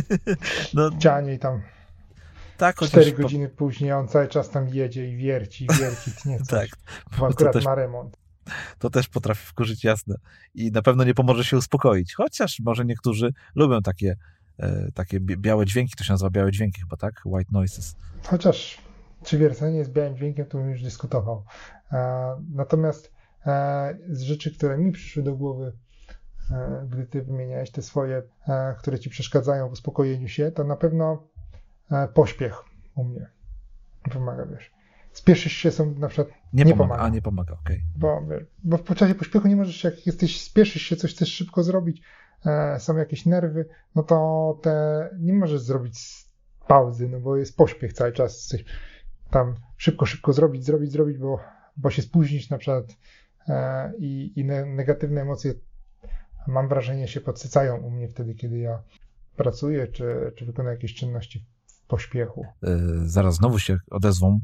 no, w ścianie i tam tak, chociaż cztery godziny później on cały czas tam jedzie i wierci, i wierci, tnie coś, tak, bo akurat też- ma remont. To też potrafi wkurzyć jasne. I na pewno nie pomoże się uspokoić. Chociaż może niektórzy lubią takie, e, takie bi- białe dźwięki, to się nazywa białe dźwięki chyba, tak? White noises. Chociaż czy wiercenie jest białym dźwiękiem, to bym już dyskutował. E, natomiast e, z rzeczy, które mi przyszły do głowy, gdy ty wymieniałeś te swoje, które ci przeszkadzają w uspokojeniu się, to na pewno pośpiech u mnie pomaga, wiesz. Spieszysz się, są na przykład, Nie, Nie pomaga. pomaga. A, nie pomaga, okej. bo, wiesz, bo w czasie pośpiechu nie możesz, jak jesteś, spieszysz się, coś chcesz szybko zrobić, e, są jakieś nerwy, no to te nie możesz zrobić pauzy, no bo jest pośpiech cały czas, coś tam szybko, szybko zrobić, zrobić, zrobić, bo, bo się spóźnisz na przykład e, i, i ne, negatywne emocje, mam wrażenie, się podsycają u mnie wtedy, kiedy ja pracuję, czy, czy wykonuję jakieś czynności w pośpiechu. E, Zaraz znowu się odezwą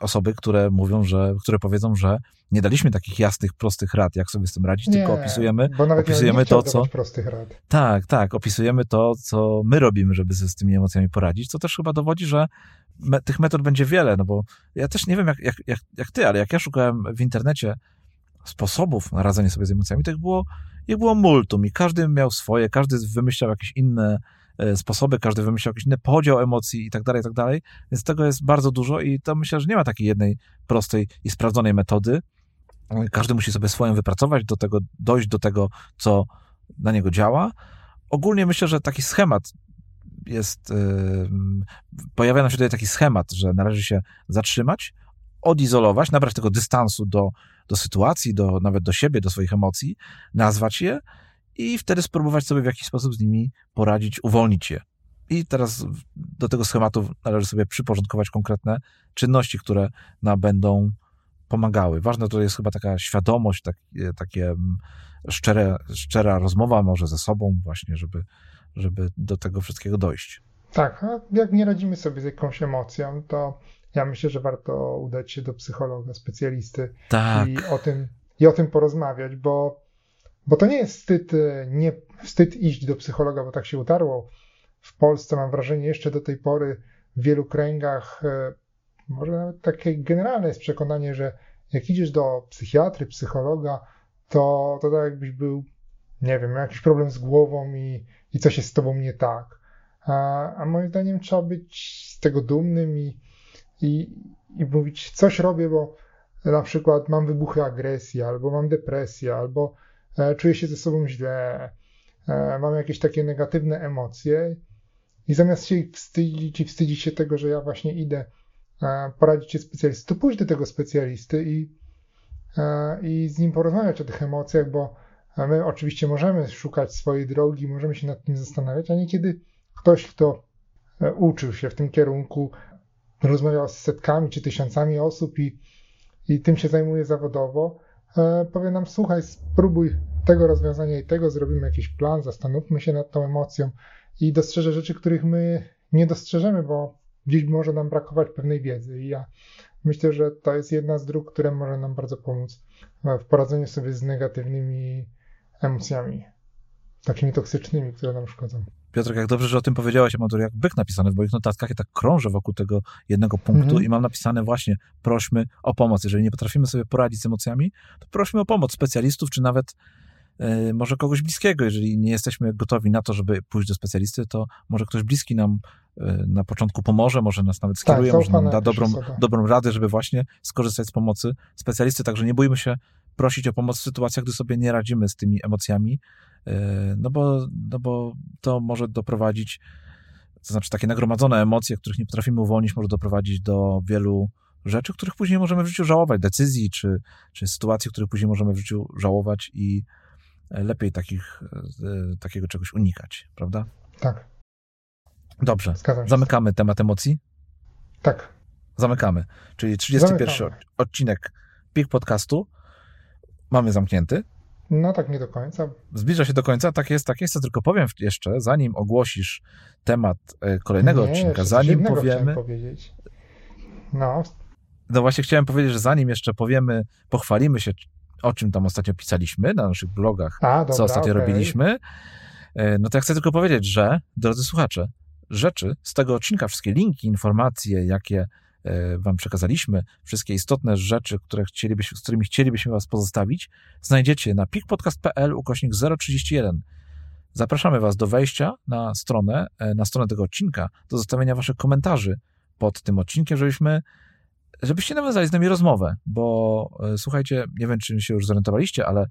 osoby, które mówią, że, które powiedzą, że nie daliśmy takich jasnych, prostych rad, jak sobie z tym radzić, tylko opisujemy, bo nawet ja opisujemy nie to, co- prostych rad. Tak, tak. Opisujemy to, co my robimy, żeby z tymi emocjami poradzić, co też chyba dowodzi, że me, tych metod będzie wiele, no bo ja też nie wiem, jak, jak, jak, jak ty, ale jak ja szukałem w internecie sposobów na radzenie sobie z emocjami, to ich było, ich było multum i każdy miał swoje, każdy wymyślał jakieś inne sposoby, każdy wymyślał jakiś inny podział emocji i tak dalej, i tak dalej, więc tego jest bardzo dużo i to myślę, że nie ma takiej jednej prostej i sprawdzonej metody. Każdy musi sobie swoją wypracować, do tego, dojść do tego, co na niego działa. Ogólnie myślę, że taki schemat jest, yy, pojawia nam się tutaj taki schemat, że należy się zatrzymać, odizolować, nabrać tego dystansu do, do sytuacji, do, nawet do siebie, do swoich emocji, nazwać je i wtedy spróbować sobie w jakiś sposób z nimi poradzić, uwolnić je. I teraz do tego schematu należy sobie przyporządkować konkretne czynności, które nam będą pomagały. Ważna to jest chyba taka świadomość, takie, takie mm, szczere, szczera rozmowa może ze sobą właśnie, żeby, żeby do tego wszystkiego dojść. Tak, a jak nie radzimy sobie z jakąś emocją, to ja myślę, że warto udać się do psychologa, specjalisty Tak, i o tym, i o tym porozmawiać, bo, bo to nie jest wstyd, e, nie, wstyd iść do psychologa, bo tak się utarło. W Polsce mam wrażenie jeszcze do tej pory w wielu kręgach, e, może nawet takie generalne jest przekonanie, że jak idziesz do psychiatry, psychologa, to, to tak jakbyś był, nie wiem, miał jakiś problem z głową i, i coś jest z tobą nie tak. A, a moim zdaniem trzeba być z tego dumnym i, i, i mówić, coś robię, bo na przykład mam wybuchy agresji, albo mam depresję, albo czuję się ze sobą źle, e, mam jakieś takie negatywne emocje i zamiast się wstydzić i wstydzić się tego, że ja właśnie idę e, poradzić się specjalisty, to pójdź do tego specjalisty i, e, i z nim porozmawiać o tych emocjach, bo my oczywiście możemy szukać swojej drogi, możemy się nad tym zastanawiać, a niekiedy ktoś, kto e, uczył się w tym kierunku, rozmawiał z setkami czy tysiącami osób i, i tym się zajmuje zawodowo, e, powie nam, słuchaj, spróbuj tego rozwiązania i tego, zrobimy jakiś plan, zastanówmy się nad tą emocją i dostrzeże rzeczy, których my nie dostrzeżemy, bo gdzieś może nam brakować pewnej wiedzy. I ja myślę, że to jest jedna z dróg, która może nam bardzo pomóc e, w poradzeniu sobie z negatywnymi emocjami, takimi toksycznymi, które nam szkodzą. Piotrek, jak dobrze, że o tym powiedziałeś, ja mam to jak byk napisane w moich notatkach, ja tak krążę wokół tego jednego punktu Mhm. i mam napisane właśnie, prośmy o pomoc. Jeżeli nie potrafimy sobie poradzić z emocjami, to prośmy o pomoc specjalistów, czy nawet e, może kogoś bliskiego. Jeżeli nie jesteśmy gotowi na to, żeby pójść do specjalisty, to może ktoś bliski nam e, na początku pomoże, może nas nawet skieruje, może nam da dobrą, osoba. dobrą radę, żeby właśnie skorzystać z pomocy specjalisty. Także nie bójmy się prosić o pomoc w sytuacjach, gdy sobie nie radzimy z tymi emocjami, e, no bo, no bo to może doprowadzić, to znaczy takie nagromadzone emocje, których nie potrafimy uwolnić, może doprowadzić do wielu rzeczy, których później możemy w życiu żałować, decyzji czy, czy sytuacji, których później możemy w życiu żałować i lepiej takich, e, takiego czegoś unikać, prawda? Tak, Dobrze, zamykamy temat emocji. Tak. Zamykamy. Czyli 31 Zamykamy. odcinek PIK podcastu mamy zamknięty. No tak nie do końca. Zbliża się do końca, tak jest, tak jest. To tylko powiem jeszcze, zanim ogłosisz temat e, kolejnego nie, odcinka, zanim powiemy. Powiedzieć. No. No właśnie chciałem powiedzieć, że zanim jeszcze powiemy, pochwalimy się, o czym tam ostatnio pisaliśmy na naszych blogach, A, dobra, co ostatnio okay. robiliśmy, e, no to ja chcę tylko powiedzieć, że, drodzy słuchacze, rzeczy z tego odcinka, wszystkie linki, informacje, jakie Wam przekazaliśmy, wszystkie istotne rzeczy, które chcielibyśmy, z którymi chcielibyśmy Was pozostawić, znajdziecie na pikpodcast.pl ukośnik 031. Zapraszamy Was do wejścia na stronę, e, na stronę tego odcinka, do zostawienia Waszych komentarzy pod tym odcinkiem, żebyśmy żebyście nawiązali z nami rozmowę, bo e, słuchajcie, nie wiem, czy się już zorientowaliście, ale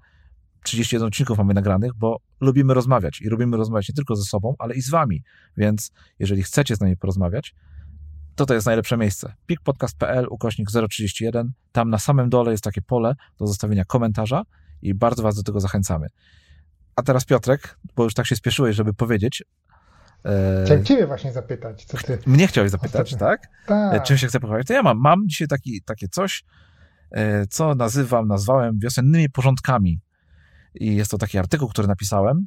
31 odcinków mamy nagranych, bo lubimy rozmawiać i lubimy rozmawiać nie tylko ze sobą, ale i z wami. Więc jeżeli chcecie z nami porozmawiać, to to jest najlepsze miejsce. pikpodcast.pl ukośnik 031. Tam na samym dole jest takie pole do zostawienia komentarza i bardzo was do tego zachęcamy. A teraz Piotrek, bo już tak się spieszyłeś, żeby powiedzieć. E... Chciałem ciebie właśnie zapytać, co ty... Mnie chciałeś zapytać, ostatnio. tak? tak? Czym się chcę pochwalić? To ja mam, mam dzisiaj taki, takie coś, e, co nazywam, nazwałem wiosennymi porządkami i jest to taki artykuł, który napisałem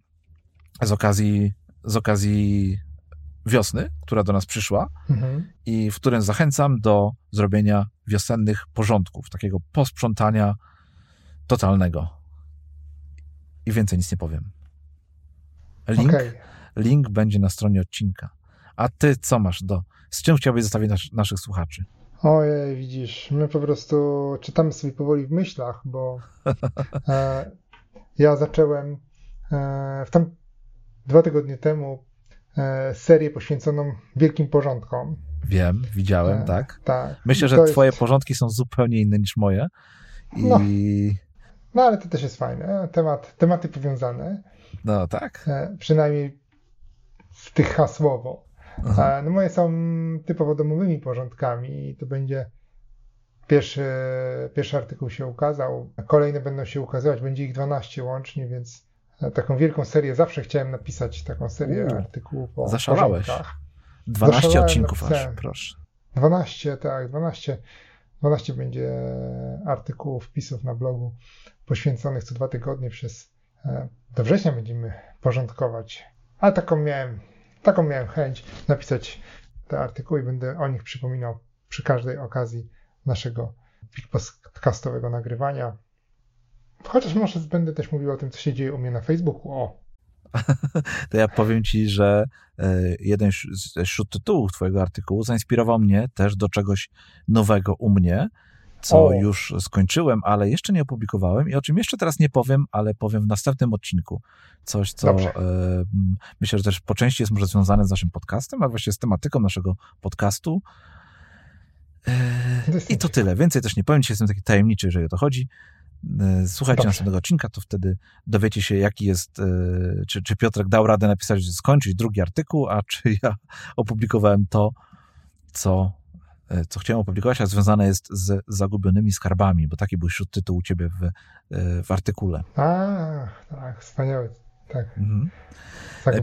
z okazji, z okazji wiosny, która do nas przyszła mhm. i w którym zachęcam do zrobienia wiosennych porządków, takiego posprzątania totalnego. I więcej nic nie powiem. Link, okay. link będzie na stronie odcinka. A ty co masz do... Z czym chciałbyś zostawić nas, naszych słuchaczy? Ojej, widzisz, my po prostu czytamy sobie powoli w myślach, bo e, ja zacząłem e, w tam dwa tygodnie temu serię poświęconą wielkim porządkom. Wiem, widziałem, e, tak. tak. Myślę, że twoje jest... porządki są zupełnie inne niż moje. I... No. no, ale to też jest fajne. Temat, tematy powiązane. No, tak. Przynajmniej w tych hasłowo. Aha. No moje są typowo domowymi porządkami i to będzie Pierwszy, pierwszy artykuł się ukazał, kolejne będą się ukazywać, będzie ich 12 łącznie, więc taką wielką serię, zawsze chciałem napisać taką serię U, artykułów o Zaszalałeś. Porządkach. 12 Zaszalałem, odcinków aż, proszę. 12, tak, 12, 12 będzie artykułów, wpisów na blogu poświęconych co dwa tygodnie przez e, do września będziemy porządkować. Ale taką miałem, taką miałem chęć napisać te artykuły i będę o nich przypominał przy każdej okazji naszego podcastowego nagrywania. Chociaż może będę też mówił o tym, co się dzieje u mnie na Facebooku. O! To ja powiem ci, że e, jeden z tytułów twojego artykułu zainspirował mnie też do czegoś nowego u mnie, co o. już skończyłem, ale jeszcze nie opublikowałem i o czym jeszcze teraz nie powiem, ale powiem w następnym odcinku. Coś, co e, myślę, że też po części jest może związane z naszym podcastem, a właściwie z tematyką naszego podcastu, Eee, I to tyle. Więcej też nie powiem. Dzisiaj jestem taki tajemniczy, jeżeli o to chodzi. Eee, słuchajcie Dobrze. następnego odcinka, to wtedy dowiecie się, jaki jest, eee, czy, czy Piotrek dał radę napisać, skończyć drugi artykuł, a czy ja opublikowałem to, co, co chciałem opublikować, a związane jest z zagubionymi skarbami, bo taki był tytuł u ciebie w, w artykule. A, tak, wspaniały. Tak. Mhm.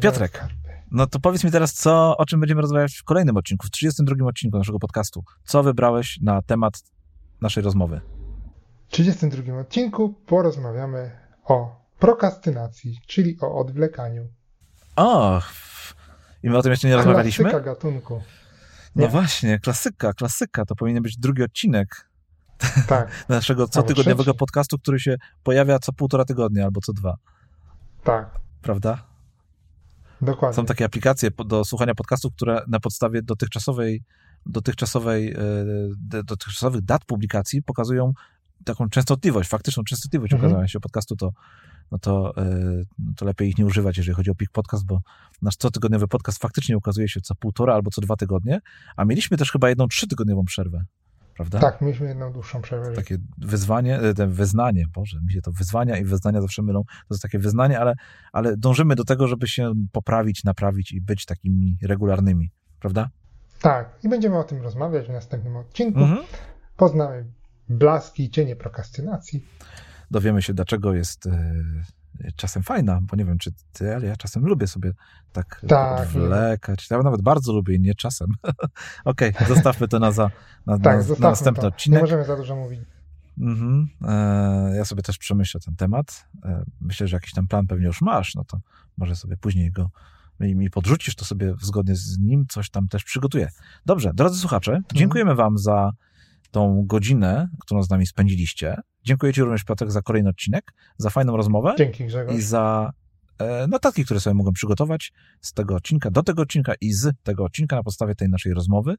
Piotrek, no to powiedz mi teraz, co, o czym będziemy rozmawiać w kolejnym odcinku, w 32 odcinku naszego podcastu. Co wybrałeś na temat naszej rozmowy? W 32 odcinku porozmawiamy o prokrastynacji, czyli o odwlekaniu. O, i my o tym jeszcze nie klasyka rozmawialiśmy? Klasyka gatunku. No nie. No właśnie, klasyka, klasyka. To powinien być drugi odcinek tak. naszego cotygodniowego podcastu, który się pojawia co półtora tygodnia albo co dwa. Tak. Prawda? Dokładnie. Są takie aplikacje do słuchania podcastów, które na podstawie dotychczasowej, dotychczasowej, e, dotychczasowych dat publikacji pokazują taką częstotliwość, faktyczną częstotliwość mhm. ukazania się podcastu, to, no to, e, no to lepiej ich nie używać, jeżeli chodzi o Pik Podcast, bo nasz cotygodniowy podcast faktycznie ukazuje się co półtora albo co dwa tygodnie, a mieliśmy też chyba jedną trzytygodniową przerwę prawda? Tak, mieliśmy jedną dłuższą przerwę. Takie wyzwanie, e, wyznanie, Boże, mi się to wyzwania i wyznania zawsze mylą. To jest takie wyznanie, ale, ale dążymy do tego, żeby się poprawić, naprawić i być takimi regularnymi, prawda? Tak, i będziemy o tym rozmawiać w następnym odcinku. Mhm. Poznamy blaski i cienie prokrastynacji. Dowiemy się, dlaczego jest, e, czasem fajna, bo nie wiem, czy ty, ale ja czasem lubię sobie tak, Tak, odwlekać. Ja nawet bardzo lubię i nie czasem. Okej, zostawmy to na, za, na, Tak, na, na następny to. odcinek. Nie możemy za dużo mówić. Mhm. E, ja sobie też przemyślę ten temat. E, myślę, że jakiś tam plan pewnie już masz, no to może sobie później go mi, mi podrzucisz, to sobie zgodnie z nim coś tam też przygotuję. Dobrze, drodzy słuchacze, dziękujemy wam za tą godzinę, którą z nami spędziliście. Dziękuję ci również, Piotrek, za kolejny odcinek, za fajną rozmowę Dzięki Grzegorz. i za e, notatki, które sobie mogłem przygotować z tego odcinka, do tego odcinka i z tego odcinka na podstawie tej naszej rozmowy,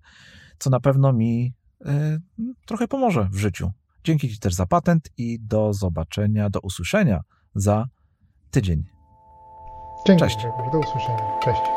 co na pewno mi e, trochę pomoże w życiu. Dzięki Ci też za patent i do zobaczenia, do usłyszenia za tydzień. Dzięki Cześć. Grzegorz. Do usłyszenia. Cześć.